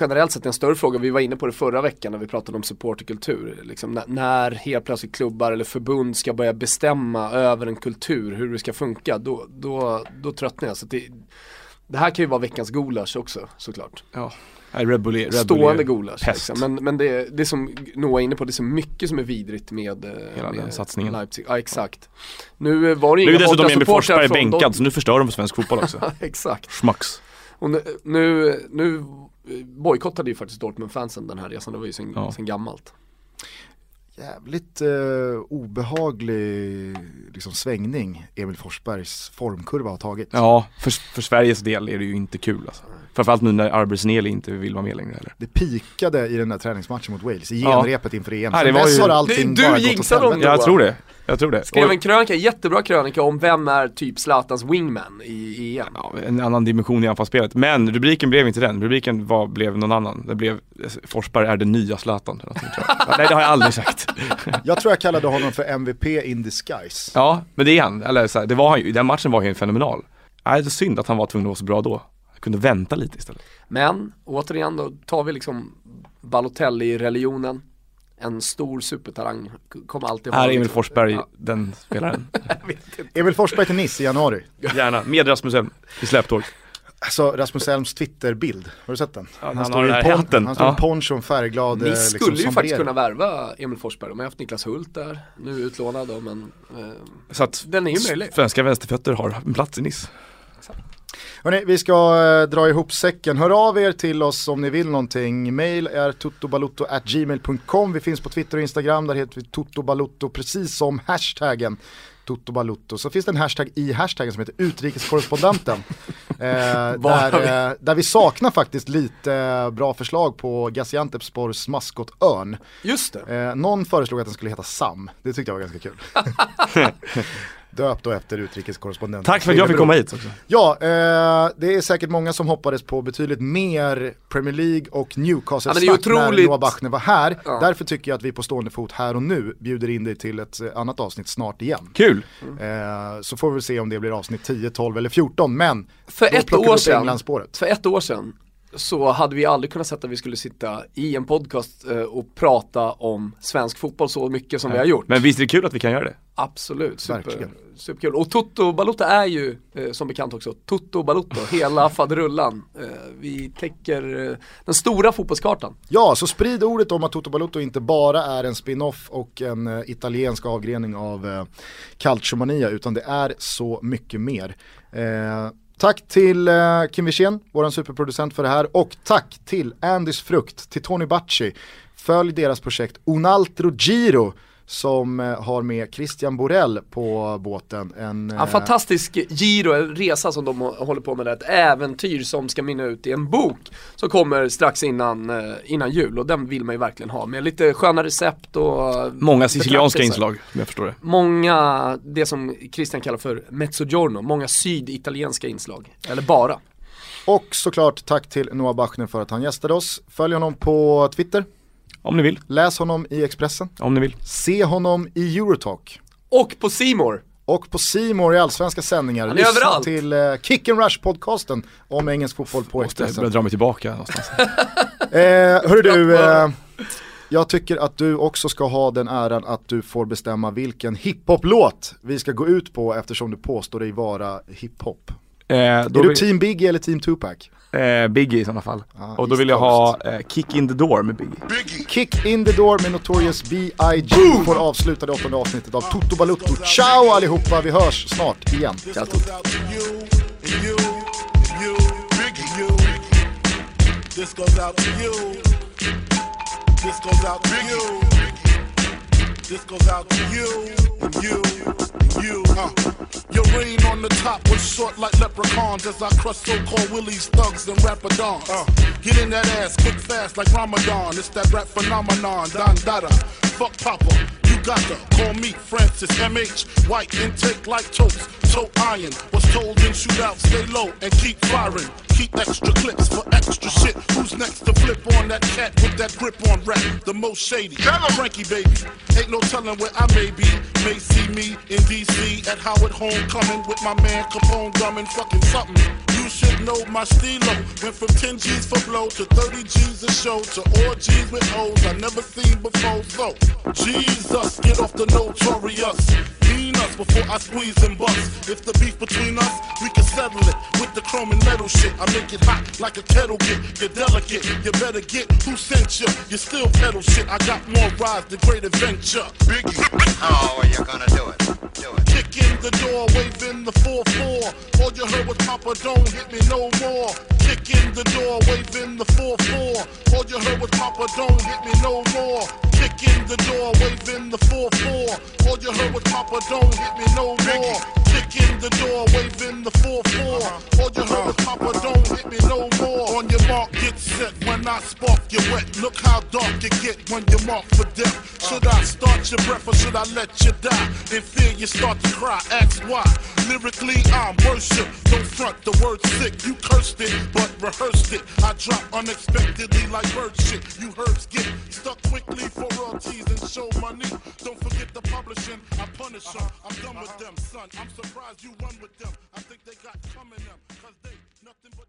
generellt sett är en större fråga. Vi var inne på det förra veckan när vi pratade om supporterkultur. Liksom när, när helt plötsligt klubbar eller förbund ska börja bestämma över en kultur, hur det ska funka, då, då, då tröttnar jag. Så att det, det här kan ju vara veckans gulasch också såklart. Ja. Red Bull Red Stående gulasch. Liksom. Men, men det, det som Noah är inne på, det är så mycket som är vidrigt med, eh, Hela med den satsningen. Leipzig. Ja exakt. Nu eh, var det Nu inga är dessutom Emil Forsberg bänkad så nu förstör de för svensk fotboll också. *laughs* Exakt. Schmax. Och nu, nu, nu bojkottade ju faktiskt Dortmund-fansen den här resan, det var ju sen, Ja. sen gammalt. Jävligt eh, obehaglig liksom, svängning Emil Forsbergs formkurva har tagit. Ja, för, för Sveriges del är det ju inte kul alltså. Framförallt nu när Arbetsneli inte vill vara med längre heller. Det pikade i den där träningsmatchen mot Wales, i Ja. genrepet inför EM. Nej, det var dess ju- har allting Du- du bara gått åt dem Ja, jag tror det. Jag tror det. Skrev en krönika, jättebra krönika om vem är typ Zlatans wingman i EM. Ja, en annan dimension i anfallsspelet. Men rubriken blev inte den, rubriken var, blev någon annan. Det blev Forsberg är den nya Zlatan. Ja, *laughs* Nej det har jag aldrig sagt. *laughs* Jag tror jag kallade honom för MVP in disguise. Ja, men det är han. Eller så här, det var han ju, den matchen var ju fenomenal. Nej, det är synd att han var tvungen att vara så bra då. Kunde vänta lite istället. Men återigen då tar vi liksom Balotelli-religionen. En stor supertalang kommer alltid Är Emil liksom- Forsberg Ja, den spelaren? *laughs* Emil Forsberg till Nice i januari. Gärna, med Rasmus Elm i släptåg. Alltså Rasmus Elms Twitterbild, har du sett den? Ja, han står har i den här pon- hatten. Han står Ja. i ponchon färgglad. eh, Nice liksom, skulle ju faktiskt kunna värva Emil Forsberg. De har haft Niklas Hult där, nu utlånad då men eh, Så att Den är ju möjlig. svenska vänsterfötter har en plats i Nice. Hörrni, vi ska eh, dra ihop säcken. Hör av er till oss om ni vill någonting. Mail är totobalutto.gmail.com. Vi finns på Twitter och Instagram, där heter vi totobalutto precis som hashtaggen totobalutto. Så finns det en hashtag i hashtaggen som heter utrikeskorrespondenten. *laughs* eh, där, eh, där vi saknar faktiskt lite eh, bra förslag på Gaziantepspors maskot Örn. just det. Eh, någon föreslog att den skulle heta Sam, det tyckte jag var ganska kul. *laughs* *laughs* Döpt då efter utrikeskorrespondenten. Tack för att jag fick komma hit också. Ja, eh, det är säkert många som hoppades på betydligt mer Premier League och Newcastle Ja, när Noah Bachner var här. Ja. Därför tycker jag att vi på stående fot här och nu bjuder in dig till ett eh, annat avsnitt snart igen. Kul! Eh, så får vi se om det blir avsnitt 10, 12 eller 14, men För då ett plockar vi år upp sedan, Englandsspåret. för ett år sedan så hade vi aldrig kunnat sett att vi skulle sitta i en podcast eh, och prata om svensk fotboll så mycket som vi har gjort. Men visst är det kul att vi kan göra det? Absolut, super, superkul. Och Toto Balotto är ju eh, som bekant också Toto Balotto, *laughs* hela faderullan. Eh, vi täcker eh, den stora fotbollskartan. Ja, så sprid ordet om att Toto Balotto inte bara är en spin-off och en italiensk avgrening av eh, Calciomania utan det är så mycket mer. Tack till eh, Kim Wirsén, vår superproducent för det här och tack till Andys Frukt, till Tony Bacci. Följ deras projekt Unaltro Giro som eh, har med Christian Borell på båten. En, En eh, fantastisk giro, en resa som de håller på med, där. ett äventyr som ska mynna ut i en bok som kommer strax innan, eh, innan jul och den vill man ju verkligen ha med lite sköna recept och Många sicilianska inslag, om jag förstår det. Många, det som Christian kallar för mezzogiorno, många syditalienska inslag, eller bara. Och såklart tack till Noah Bachner för att han gästade oss. Följ honom på Twitter, Om ni vill, läs honom i Expressen, om ni vill. se honom i Eurotalk. Och på Simor. Och på Simor i allsvenska sändningar. Han är Lyssna överallt. till eh, Kick and Rush podcasten om engelsk fotboll på Måste Expressen. börja dra mig tillbaka någonstans. *laughs* Eh, hörru du, eh, jag tycker att du också ska ha den äran att du får bestämma vilken hiphop-låt vi ska gå ut på eftersom du påstår dig vara hiphop. Eh, Är du vill, team Biggie eller team Tupac? eh, Biggie i sådana fall. Ja, och då vill jag ha eh, Kick in the door med Biggie. Kick in the door med Notorious B.I.G. får avsluta det åttonde avsnittet av Toto Balutto. Ciao allihopa, vi hörs snart igen. Ciao, Toto. This goes out to you. This goes out to you. This goes out to you, and you, and you. Uh. Your reign on the top was short like leprechauns as I crush so-called willies, thugs, and rapadons. Uh. Get in that ass quick fast like Ramadan. It's that rap phenomenon, Don Dada. Fuck Papa, you got to call me Francis M.H. White intake like toast, toe iron. Was told in shootout, stay low and keep firing. Keep extra clips for extra shit. Who's next to flip on that cat with that grip on rap? The most shady. Frankie baby. Ain't no telling where I may be. May see me in DC at Howard Homecoming with my man Capone drumming fucking something. You should know my stilo. Went from 10 G's for blow to 30 G's a show to all G's with O's I never seen before. So, Jesus, get off the notorious. Mean us before I squeeze and bust. If the beef between us, we can settle it with the chrome and metal shit. I make it hot like a kettle get. You're delicate, you better get who sent you. You still pedal shit. I got more rides, the great adventure. Biggie. Oh, How are you gonna do it? Do it. Kick in the door, waving the 4-4. All you heard was Papa, don't hit me no more. Kick in the door, waving the 4-4. All you heard was Papa, don't hit me no more. Kick in the door, waving the 4-4. All you heard was Papa, don't hit me no more. Kick in the door, waving the 4-4. All you heard was Papa, don't hit me no more. On your mark, get set when when I spark you wet. Look how dark you get when you're marked for death. Should I start your breath or should I let you die? In fear you start to cry, ask why. Lyrically I'm worship, don't front the word sick. You cursed it, but rehearsed it. I drop unexpectedly like bird shit. You herbs get stuck quickly for royalties and show money. Don't forget the publishing, I punish them. Uh-huh. I'm done with uh-huh. them, son. I'm surprised you run with them. I think they got coming them, cause they nothing but